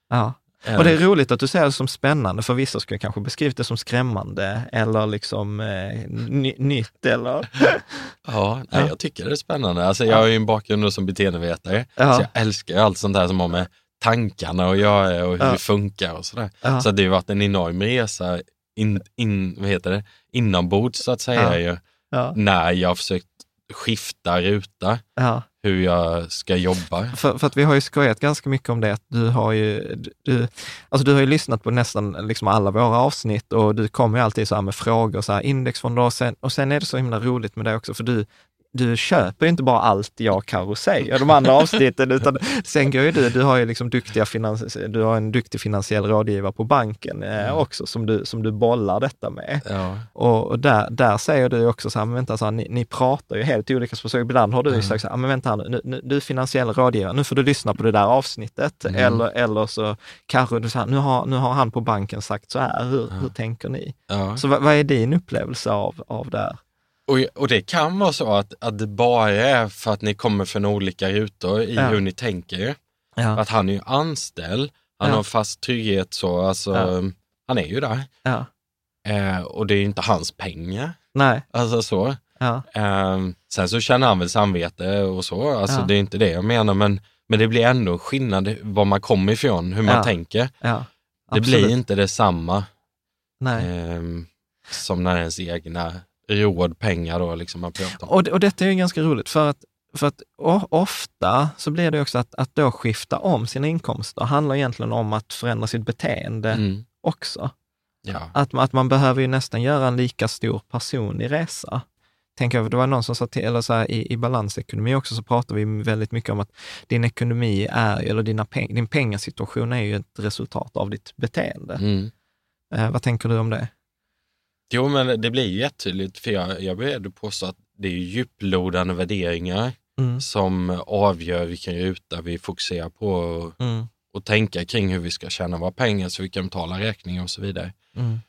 ja. Och det är roligt att du säger det som spännande, för vissa skulle kanske beskrivit det som skrämmande eller liksom eh, ny, nytt eller... Ja, nej, jag tycker det är spännande. Alltså, jag har ju en bakgrund som beteendevetare, Ja. så jag älskar allt sånt där som har med tankarna att göra och hur Ja. det funkar och sådär. Ja. Så det har varit en enorm resa in, in, vad heter det? inombords så att säga Ja. ju, när jag har försökt skifta ruta, ja hur jag ska jobba. För, för att vi har ju skojat ganska mycket om det, att du har ju, du, alltså du har ju lyssnat på nästan liksom alla våra avsnitt och du kommer ju alltid så här med frågor, så här indexfonder och sen, och sen är det så himla roligt med det också, för du, du köper ju inte bara allt jag Karo säger, de andra avsnitten, utan sen går ju du, du har ju liksom duktiga finans, du har en duktig finansiell rådgivare på banken eh, också, som du, som du bollar detta med. Ja. Och, och där, där säger du också så här, men vänta, så här, ni, ni pratar ju helt olika språk. Ibland har du ju sagt så här, men vänta här nu, nu, du är finansiell rådgivare, nu får du lyssna på det där avsnittet. Eller, eller så du säger, nu har, nu har han på banken sagt så här, hur, hur tänker ni? Ja. Så vad, vad är din upplevelse av, av det här? Och, och det kan vara så att, att det bara är för att ni kommer från olika rutor i Ja. hur ni tänker. Ja, Att han är ju anställd, han Ja. har fast trygghet så, alltså, han är ju där. Eh, och det är ju inte hans pengar. nej, Alltså så. Eh, sen så känner han väl samvete och så, alltså det är inte det jag menar, men, men det blir ändå skillnad var man kommer ifrån, hur man tänker. Det blir inte detsamma Nej. eh, som när ens egna råd, pengar då liksom man pratar om. Och, och detta är ju ganska roligt, för att, för att ofta så blir det också att, att då skifta om sina inkomster handlar egentligen om att förändra sitt beteende Mm. också. Ja. Att, att man behöver ju nästan göra en lika stor personlig resa. Tänk över, det var någon som sa till, eller så här, i, i balansekonomi också, så pratar vi väldigt mycket om att din ekonomi är, eller dina peng, din pengasituation är ju ett resultat av ditt beteende. Mm. Eh, vad tänker du om det? Jo, men det blir ju jättetydligt, för jag, jag att påstå att det är djuplodande värderingar Mm, som avgör vilken ruta vi fokuserar på och, mm, och tänka kring hur vi ska tjäna våra pengar så vi kan betala räkningar och så vidare. mm,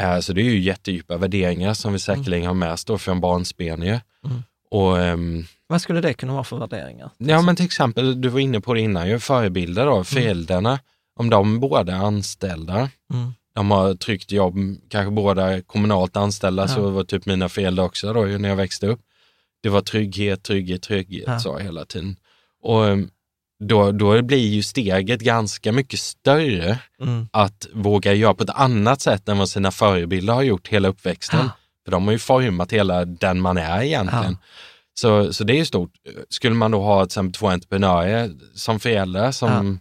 Eh, Så det är ju jättedjupa värderingar som vi säkerligen har med oss då från barnsben. Mm. Och, ehm, Vad skulle det kunna vara för värderingar? ja men till exempel, du var inne på det innan, ju förebilder då, föräldrarna, om de båda är anställda, Mm, de har tryggt jobb, kanske båda kommunalt anställda, så var typ mina föräldrar också då när jag växte upp. Det var trygghet, trygghet, trygghet Ja. så hela tiden. Och em, då, då blir ju steget ganska mycket större mm, att våga göra på ett annat sätt än vad sina förebilder har gjort hela uppväxten. Ja. För de har ju format hela den man är egentligen. Så, så det är ju stort. Skulle man då ha till exempel två entreprenörer som föräldrar som,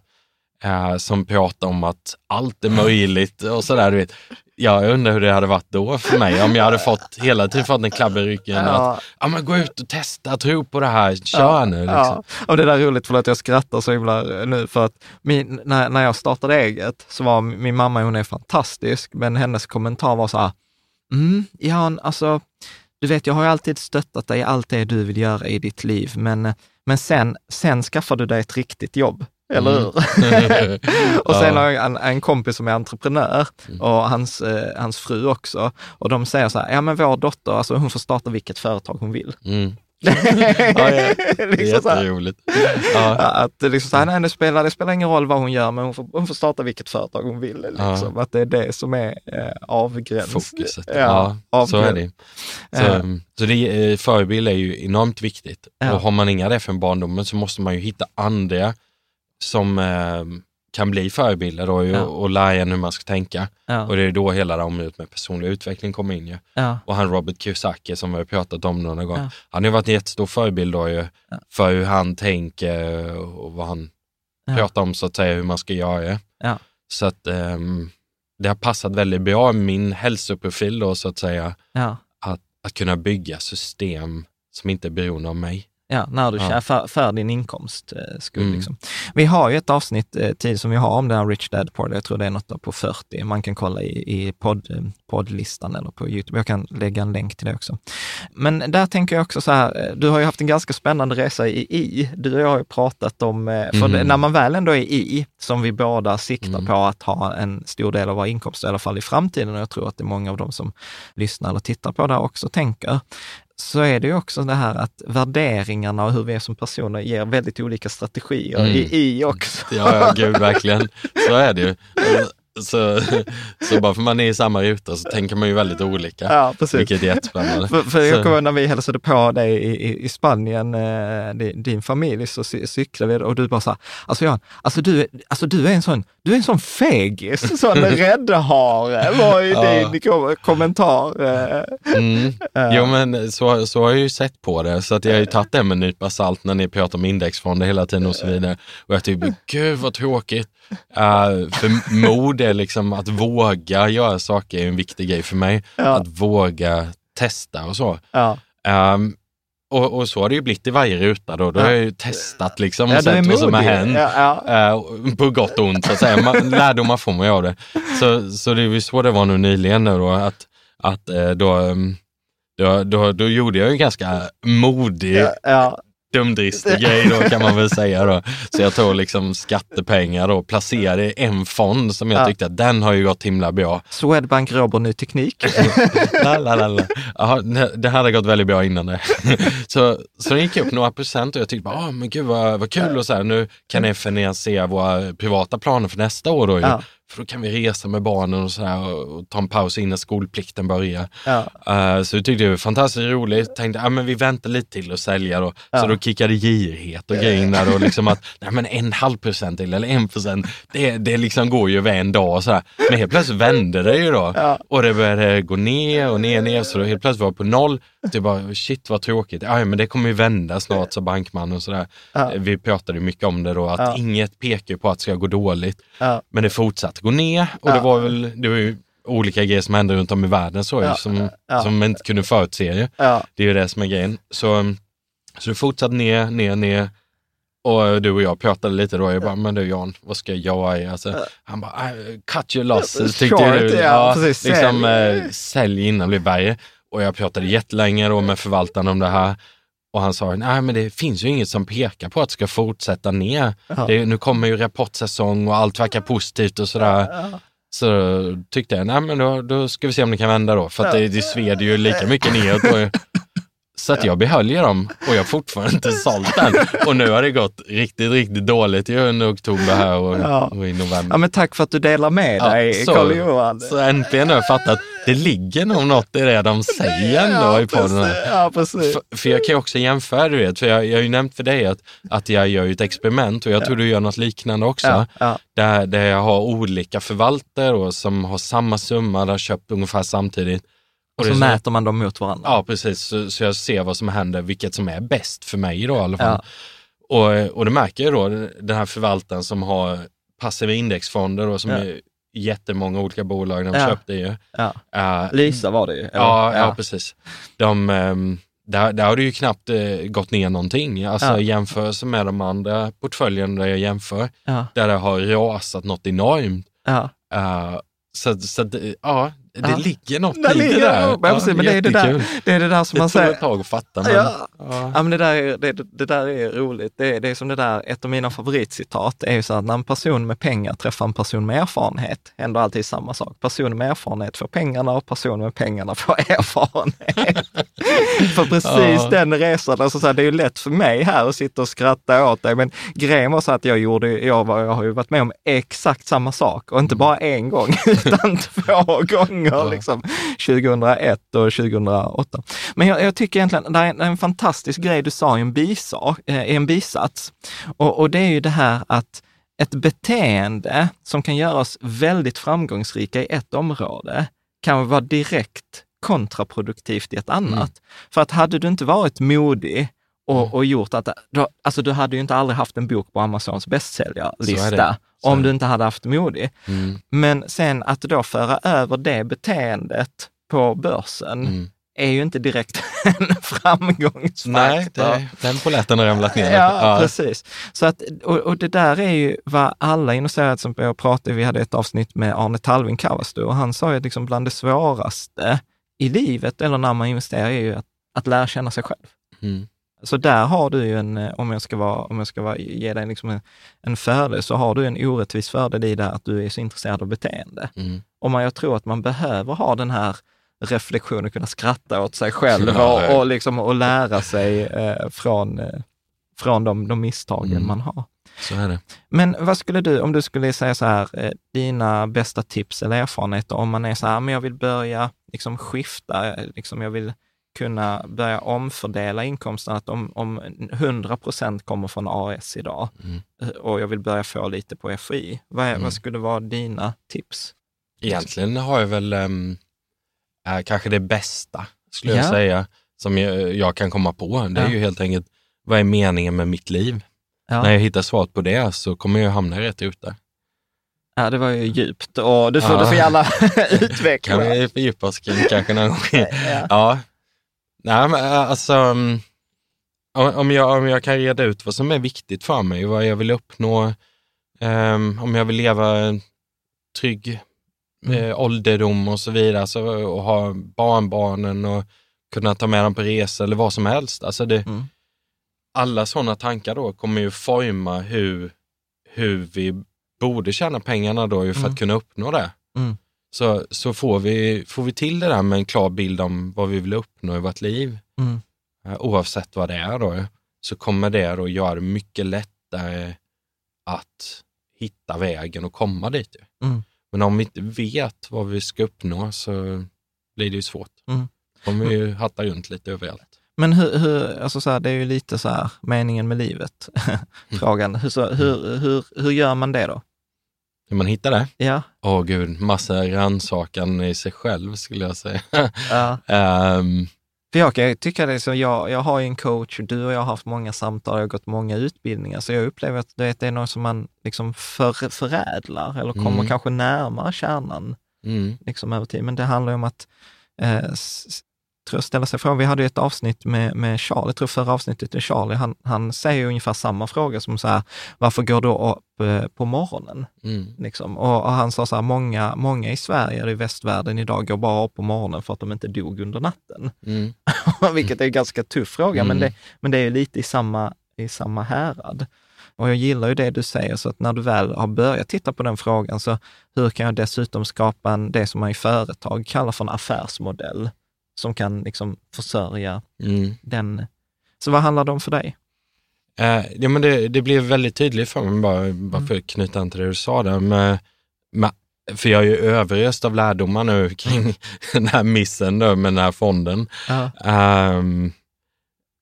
eh, som pratar om att allt är möjligt och sådär. Du vet. Jag undrar hur det hade varit då för mig om jag hade fått hela tiden fått en klabb i ryggen. Ja. Att, ja, men gå ut och testa, tro på det här, kör nu. Liksom. Ja, och det där är roligt för att jag skrattar så himla nu för att min, när, när jag startade eget så var min mamma, hon är fantastisk, men hennes kommentar var så här, mm, Jan, alltså, du vet, jag har ju alltid stöttat dig i allt det du vill göra i ditt liv, men, men sen, sen skaffar du dig ett riktigt jobb. Eller hur? och sen Ja. har jag en, en kompis som är entreprenör och hans, eh, hans fru också. Och de säger så här, ja men vår dotter, alltså hon får starta vilket företag hon vill. Mm. Ja, ja. Det är Liksom jätteroligt. Ja. Att liksom så här, nej, det, spelar, det spelar ingen roll vad hon gör, men hon får, hon får starta vilket företag hon vill. Liksom. Att det är det som är eh, avgräns. fokuset. Ja, Ja, så är avgräns. det. Så, Ja. så det, eh, förebild är ju enormt viktigt. Ja. Och har man inga det från barndomen så måste man ju hitta andra som eh, kan bli förebilder då, Ja. och lära en hur man ska tänka. Ja, Och det är då hela det området med personlig utveckling kommer in ju. ja, Och han Robert Kiyosaki som vi har pratat om några gånger, Ja. han har varit en jättestor förebild då ju, för hur han tänker och vad han pratar om så att säga, hur man ska göra. Så att ehm, det har passat väldigt bra min hälsoprofil då så att säga, att, att kunna bygga system som inte är beroende av mig. Ja, när du Ja. för, för din inkomst eh, skull. Mm. Liksom. Vi har ju ett avsnitt eh, tid som vi har om den här Rich Dad Poor. Jag tror det är något på 40. Man kan kolla i, i podd, eh, poddlistan eller på YouTube. Jag kan lägga en länk till det också. Men där tänker jag också så här, eh, du har ju haft en ganska spännande resa i I. Du och jag har ju pratat om, eh, för Mm. det, när man väl ändå är i, som vi båda siktar Mm. på att ha en stor del av vår inkomst, i alla fall i framtiden, och jag tror att det är många av dem som lyssnar eller tittar på det här också tänker, så är det ju också det här att värderingarna och hur vi är som personer ger väldigt olika strategier Mm. i, i också. Ja, ja, gud verkligen. Så är det ju. Så, så bara för man är i samma ruta så tänker man ju väldigt olika. Ja, precis. Vilket är jättespännande. För, för jag Så- kommer när vi hälsade på dig i, i, i Spanien, eh, din, din familj, så cy- cyklade vi och du bara sa, alltså Jan, alltså du, alltså du är en sån, du är en sån fegis, sån räddhare, var ju Ja. din kom, kommentar. eh. Mm. Jo men så, så har jag ju sett på det, så att jag har ju tagit det med en nypa salt när ni pratar om indexfonder hela tiden och så vidare. Och jag tycker, gud vad tråkigt. Uh, för mod är liksom att våga göra saker är en viktig grej för mig. Att våga testa och så. Ja. Um, och, och så har det ju blivit i varje ruta då. Då har jag ju testat liksom och Ja, sett vad som har hänt. Ja, ja. Eh, på gott och ont så att säga. Man, lärdomar får man ju av det. Så, så det är ju så det var nu nyligen nu då, att, att eh, då, ehm, då, då, då gjorde jag ju en ganska modig, Ja, ja. Dumdristig grej då kan man väl säga då. Så jag tog liksom skattepengar och placerade i en fond som jag Ja. tyckte att den har ju gått himla bra. Swedbank Robur Ny Teknik. La, la, la, la. Jaha, det- hade gått väldigt bra innan det. Så, så den gick upp några procent och jag tyckte bara, ah, men gud vad, vad kul och så här, nu kan jag finansiera våra privata planer för nästa år då ju. Ja. För då kan vi resa med barnen och så här och, och ta en paus innan skolplikten börjar. Ja. Eh, så jag tyckte det var fantastiskt roligt. Tänkte, ah, men vi väntar lite till att sälja då. Så då kickade girighet och grejer in där och liksom att, nej men en halv procent till eller en procent, det, det liksom går ju över en dag och så här. Men helt plötsligt vände det ju då. Och det började gå ner och ner, ner. Så då helt plötsligt var jag på noll. Det bara, shit vad tråkigt. Ja, men det kommer ju vända snart, sa bankmannen och sådär. Vi pratade mycket om det då, att inget pekar på att det ska gå dåligt. Ja. Men det fortsatte gå ner och det var väl, det var ju olika grejer som hände runt om i världen så ju, Ja, som, ja. som man inte kunde förutse ju. Ja. Det är ju det som är grejen. Så, så det fortsatte ner, ner, ner. Och du och jag pratade lite då, jag bara, men du Jan, vad ska jag göra? Alltså, han bara, "Äh, cut your losses, tyckte Short, du. ja, precis. liksom, Sälj. eh, sälj innan det blir värre. Och jag pratade jättelänge då med förvaltaren om det här. Och han sa, nej men det finns ju inget som pekar på att det ska fortsätta ner. Det, nu kommer ju rapportsäsong och allt verkar positivt och sådär. Så tyckte jag, nej men då, då ska vi se om det kan vända då. För att det, det sved ju lika mycket neråt. Så att jag behöll ju dem och jag har fortfarande inte sålt den. Och nu har det gått riktigt, riktigt dåligt ju under oktober här och, Ja. och i november. ja, men tack för att du delar med Ja, dig, Carl-Johan. Så äntligen har jag fattat att det ligger nog något i det de säger ändå i podden. precis. Ja, precis. För, för jag kan ju också jämföra, du vet, för jag, jag har ju nämnt för dig att, att jag gör ett experiment och jag tror du gör något liknande också. Ja, ja. Där, där jag har olika förvaltare och som har samma summa, där har köpt ungefär samtidigt. Och så är mäter man dem mot varandra. Ja, precis. Så, så jag ser vad som händer, vilket som är bäst för mig då i alla fall. Ja. Och, och det märker jag då, den här förvaltaren som har passiva indexfonder och som Ja. är jättemånga olika bolag de Ja. köpte ju. Ja. Eh, Lisa var det ju. Ja, ja. precis. De, ehm, där, där har det ju knappt eh, gått ner någonting. Alltså Ja. jämförelse med de andra portföljerna där jag jämför, där det har rasat något enormt. Ja. Eh, så så ja, det Ja. ligger något Där i det där. det. Ja, precis, men det är det där, det är det där som Det man tog säger. ett tag att fatta. Men, Ja. ja. Men det, där är, det, det där är roligt. Det är, det är som det där, ett av mina favoritcitat är ju så att när en person med pengar träffar en person med erfarenhet, händer alltid samma sak. Personen med erfarenhet får pengarna och personen med pengarna får erfarenhet. för precis den resan, alltså så här, det är ju lätt för mig här att sitta och skratta åt dig, men grejen var så att jag gjorde, jag, var, jag har ju varit med om exakt samma sak och inte bara en gång, utan två gånger, liksom 2001 och 2008. Men jag, jag tycker egentligen, det är en, fantastisk grej du sa i en, bisa, eh, i en bisats. Och, och det är ju det här att ett beteende som kan göra oss väldigt framgångsrika i ett område kan vara direkt kontraproduktivt i ett annat. För att hade du inte varit modig och, och gjort att, då, alltså du hade ju inte aldrig haft en bok på Amazons bästsäljarlista Så om du inte hade haft modig. Mm, Men sen att då föra över det beteendet på börsen mm. är ju inte direkt en framgångsfaktor. Nej, det, den polletten har ramlat ner. Ja, precis. Så att, och, och det där är ju vad alla investerare som jag pratade, vi hade ett avsnitt med Arne Talvin Kavastu och han sa ju att liksom bland det svåraste i livet eller när man investerar är ju att, att lära känna sig själv. Mm. Så där har du ju en, eh, om jag ska, vara, om jag ska vara, ge dig liksom en, en fördel, så har du en orättvis fördel i det att du är så intresserad av beteende. Mm. Och man, jag tror att man behöver ha den här reflektion och kunna skratta åt sig själv Ja, och, och, liksom, och lära sig eh, från, eh, från de, de misstagen Mm. man har. Så är det. Men vad skulle du, om du skulle säga så här, eh, dina bästa tips eller erfarenheter om man är så här, men jag vill börja liksom skifta, liksom jag vill kunna börja omfördela inkomsten, att om, om 100 procent kommer från AS idag Mm. eh, och jag vill börja få lite på FI, vad, är, Mm. vad skulle vara dina tips? Egentligen har jag väl um, äh, kanske det bästa, skulle jag Ja. säga, som jag, jag kan komma på. Det är Ja. ju helt enkelt, vad är meningen med mitt liv? Ja. När jag hittar svaret på det så kommer jag hamna rätt ute. Ja, det var ju djupt och du får, Ja. du får gärna Kan utveckla. vi fördjupa oss kring kanske någon gång? Ja. Ja, nej men äh, alltså mm, om jag, om jag kan reda ut vad som är viktigt för mig, vad jag vill uppnå, ehm, om jag vill leva en trygg Mm. eh, ålderdom och så vidare, alltså, och ha barnbarnen och kunna ta med dem på resor eller vad som helst. Alltså det, Mm. Alla sådana tankar då kommer ju forma hur, hur vi borde tjäna pengarna då för Mm. att kunna uppnå det. Mm. Så, så får, vi, får vi till det där med en klar bild om vad vi vill uppnå i vårt liv, Mm. eh, oavsett vad det är då, så kommer det då göra det mycket lättare att hitta vägen och komma dit. Mm. Men om vi inte vet vad vi ska uppnå så blir det ju svårt. Mm. kommer vi ju hatta runt lite överallt. Men hur, hur alltså så här, det är ju lite så här meningen med livet, Mm. frågan. Hur, så, hur, hur, hur gör man det då? Hur man hittar det? Ja, Åh gud, massa rannsakan i sig själv skulle jag säga. ja. Ehm, För jag kan tycka det så, jag, jag har ju en coach, du och jag har haft många samtal, jag har gått många utbildningar, så jag upplever att vet, det är något som man liksom för, förädlar eller kommer Mm. kanske närmare kärnan mm, liksom över tid. Men det handlar ju om att eh, tror jag ställa sig frågan, vi hade ju ett avsnitt med, med Charlie, jag tror förra avsnittet med Charlie, han, han säger ungefär samma fråga som så här, varför går du upp eh, på morgonen? mm, Liksom. Och, och han sa så här, många, många i Sverige eller i västvärlden idag går bara upp på morgonen för att de inte dog under natten. mm, Vilket är en ganska tuff fråga, men, Mm. det, men det är lite i samma, i samma härad. Och jag gillar ju det du säger, så att när du väl har börjat titta på den frågan, så hur kan jag dessutom skapa en, det som man i företag kallar för en affärsmodell, som kan liksom försörja mm. den. Så vad handlar det om för dig? Eh, ja, men det, det blev väldigt tydligt för mig, bara, bara för att knyta an till det du sa där. Med, med, för jag är ju överöst av lärdomar nu kring den här missen då, med den här fonden. Ja. Ehm,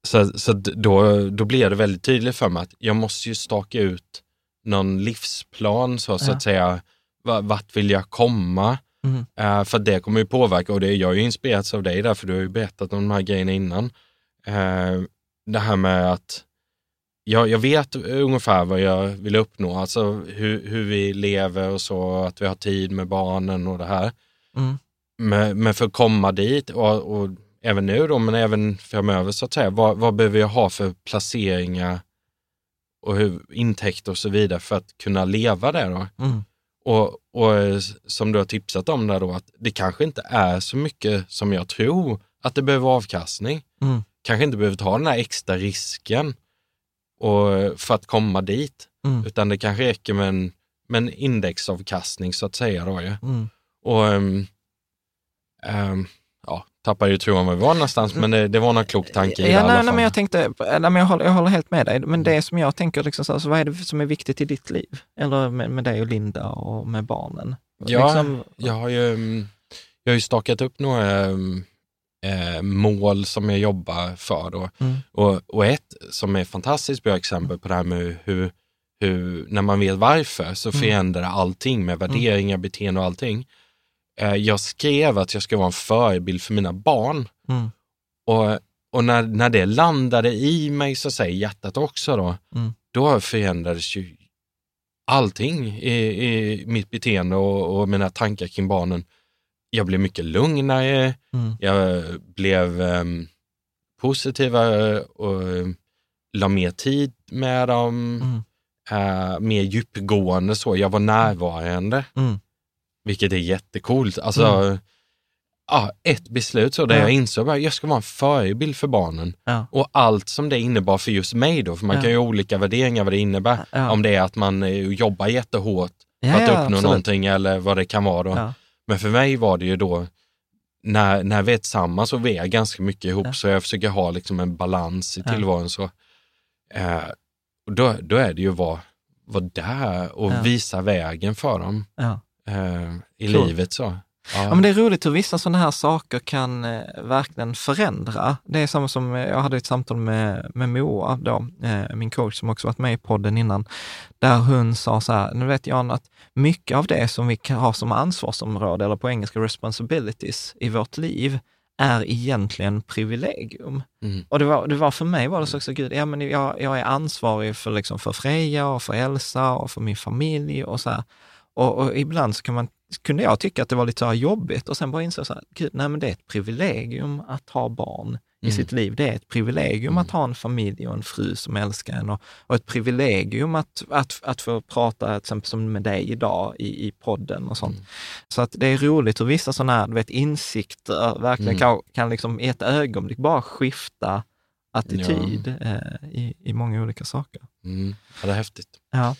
så så då, då blir det väldigt tydligt för mig att jag måste ju staka ut någon livsplan, så, så Ja. att säga. Va- Vart vill jag komma? Mm. Eh, för det kommer ju påverka och det, jag är ju inspirerats av dig där, för du har ju berättat om de här grejerna innan. Eh, det här med att jag, jag vet ungefär vad jag vill uppnå, alltså hur, hur vi lever och så, att vi har tid med barnen och det här. Mm. Men, men för att komma dit och, och även nu då, men även framöver så att säga, vad, vad behöver jag ha för placeringar och hur, intäkter och så vidare för att kunna leva där då? Mm. Och, och eh, som du har tipsat om där då, att det kanske inte är så mycket som jag tror att det behöver avkastning. Mm. Kanske inte behöver ta den här extra risken och, för att komma dit, Mm. utan det kanske räcker med en, med en indexavkastning så att säga. Då, ju. Mm. Och um, um, ja, tappade ju tron var vi var någonstans, men det, det var någon klok tanke i det Ja, nej, men jag tänkte, nej, men jag, håller, jag håller helt med dig, men det som jag tänker, liksom, så, vad är det som är viktigt i ditt liv? Eller med, med dig och Linda och med barnen? Ja, Liksom, Jag har ju, mm, jag har ju stakat upp några mm, eh, mål som jag jobbar för. Då. Mm. Och, och ett som är fantastiskt bra exempel på det här med hur, hur när man vet varför så Mm. förändrar allting med värderingar, beteende och allting. Eh, jag skrev att jag ska vara en förebild för mina barn. Mm. Och, och när, när det landade i mig, så i hjärtat också då, Mm. då förändrades ju allting i, i mitt beteende och, och mina tankar kring barnen. Jag blev mycket lugnare, Mm. jag blev um, positivare och um, la mer tid med dem, eh, mer djupgående så. Jag var närvarande, Mm. Vilket är jättecoolt. Alltså, ja, ett beslut så där Ja. jag insåg att jag ska vara en förebild för barnen. Ja. Och allt som det innebar för just mig då, för man Ja. kan ju ha olika värderingar vad det innebär. Om det är att man eh, jobbar jättehårt för att uppnå absolut. någonting eller vad det kan vara då. Men för mig var det ju då när, när vi är tillsammans så vi är ganska mycket ihop så jag försöker ha liksom en balans i tillvaron. Så, eh, och då, då är det ju att vara, vara där och visa vägen för dem. Eh, i Cool. livet. så. Ja, men det är roligt hur vissa sådana här saker kan eh, verkligen förändra. Det är samma som, eh, jag hade ett samtal med, med Moa, då, eh, min coach som också varit med i podden innan, där hon sa så här, nu vet Jan att mycket av det som vi kan ha som ansvarsområde, eller på engelska responsibilities, i vårt liv, är egentligen privilegium. Mm. Och det var, det var för mig var det så också, gud, ja, men jag, jag är ansvarig för, liksom, för Freja och för Elsa och för min familj och så här. Och, och ibland så man, kunde jag tycka att det var lite så jobbigt och sen bara insåg så här, gud, nej men det är ett privilegium att ha barn i Mm. sitt liv. Det är ett privilegium Mm. att ha en familj och en fru som älskar en och, och ett privilegium att, att, att få prata till exempel som med dig idag i, i podden och sånt. Mm. Så att det är roligt hur vissa sådana här du vet, insikter verkligen Mm. kan, kan liksom i ett ögonblick bara skifta attityd eh, i, i många olika saker. Mm. Ja, det är häftigt. Ja.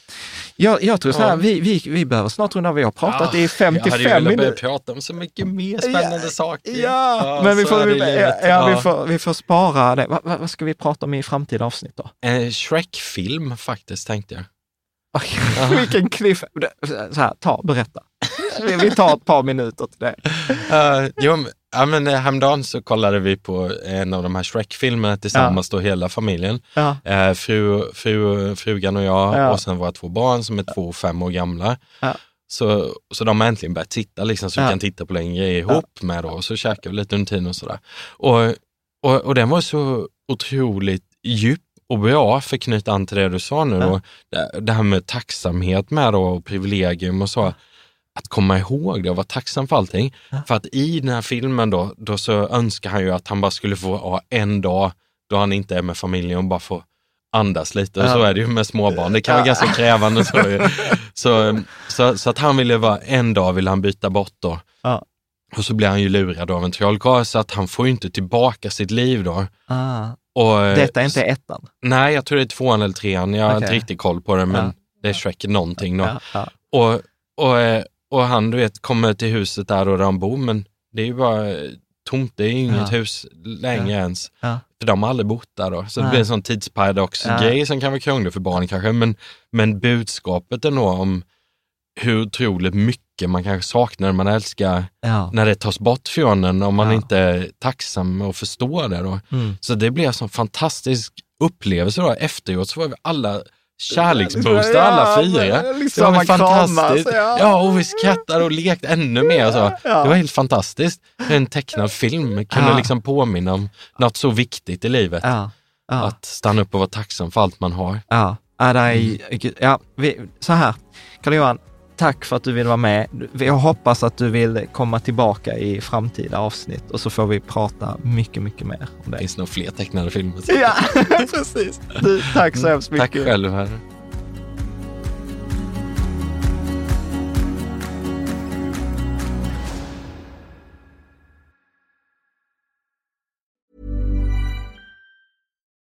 Jag, jag tror så här, Ja. vi, vi, vi behöver snart runda av. Vi har pratat i jag hade 55 ju velat börja minuter. prata om så mycket mer spännande saker. Ja, men vi får, vi, i ja, ja, vi, får, vi får spara det. Va, va, vad ska vi prata om i framtida avsnitt då? En Shrek-film faktiskt, tänkte jag. Vilken cliff. Så här, ta, berätta. Vi, tar ett par minuter till det. Uh, jo, ja, men eh, häromdagen så kollade vi på en av de här Shrek-filmerna tillsammans, då hela familjen. Ja, Eh, fru, fru, frugan och jag Ja. och sen våra två barn som är två och fem år gamla. Ja. Så, så de har äntligen börjat titta, liksom, så Ja. vi kan titta på längre ihop med då, och så käkar vi lite under tiden och sådär. Och, och, och den var så otroligt djup och bra för att knyta an till det du sa nu, Ja. då, det, det här med tacksamhet med då, och privilegium och så. Att komma ihåg det och vara tacksam för allting. För att i den här filmen då, då så önskar han ju att han bara skulle få ha en dag då han inte är med familjen och bara få andas lite. Och Ja. så är det ju med småbarn. Det kan vara ganska krävande. Så, så, så, så att han ville vara, en dag ville han byta bort då. Ja. Och så blir han ju lurad av en trollkarl så att han får ju inte tillbaka sitt liv då. ah, Och, eh, detta är inte ettan. Nej, jag tror det är tvåan eller trean. Jag har inte riktigt koll på det, men Ja. det är Shrek någonting då. Ja, ja. Och, och, eh, och han du vet kommer till huset där och där han bor, men det är ju bara tomt. Det är inget Ja. hus längre ens. Ja. För de har aldrig bott där då. Så det blir en sån tidsparadox-grej Ja. som kan vara krånglig för barn kanske. Men, men budskapet ändå om hur otroligt mycket man kanske saknar när man älskar, Ja. när det tas bort från en, om man Ja. inte är tacksam och förstår det då. Mm. Så det blev en sån fantastisk upplevelse då. Efteråt så var vi alla kärleksboostar, alla fyra. Ja, Det liksom var fantastiskt. kramas, ja. Ja, och vi skrattade och lekte ännu mer. Så. Ja. Det var helt fantastiskt. En tecknad film kunde Ja. liksom påminna om något så viktigt i livet. Ja. Ja. Att stanna upp och vara tacksam för allt man har. Ja, ja, är, Mm. ja vi, så här. Karl-Johan, tack för att du vill vara med. Jag hoppas att du vill komma tillbaka i framtida avsnitt och så får vi prata mycket, mycket mer om Det dig. finns nog fler tecknade filmer. Ja, precis. Du, tack så hemskt mycket. Tack själv. Här.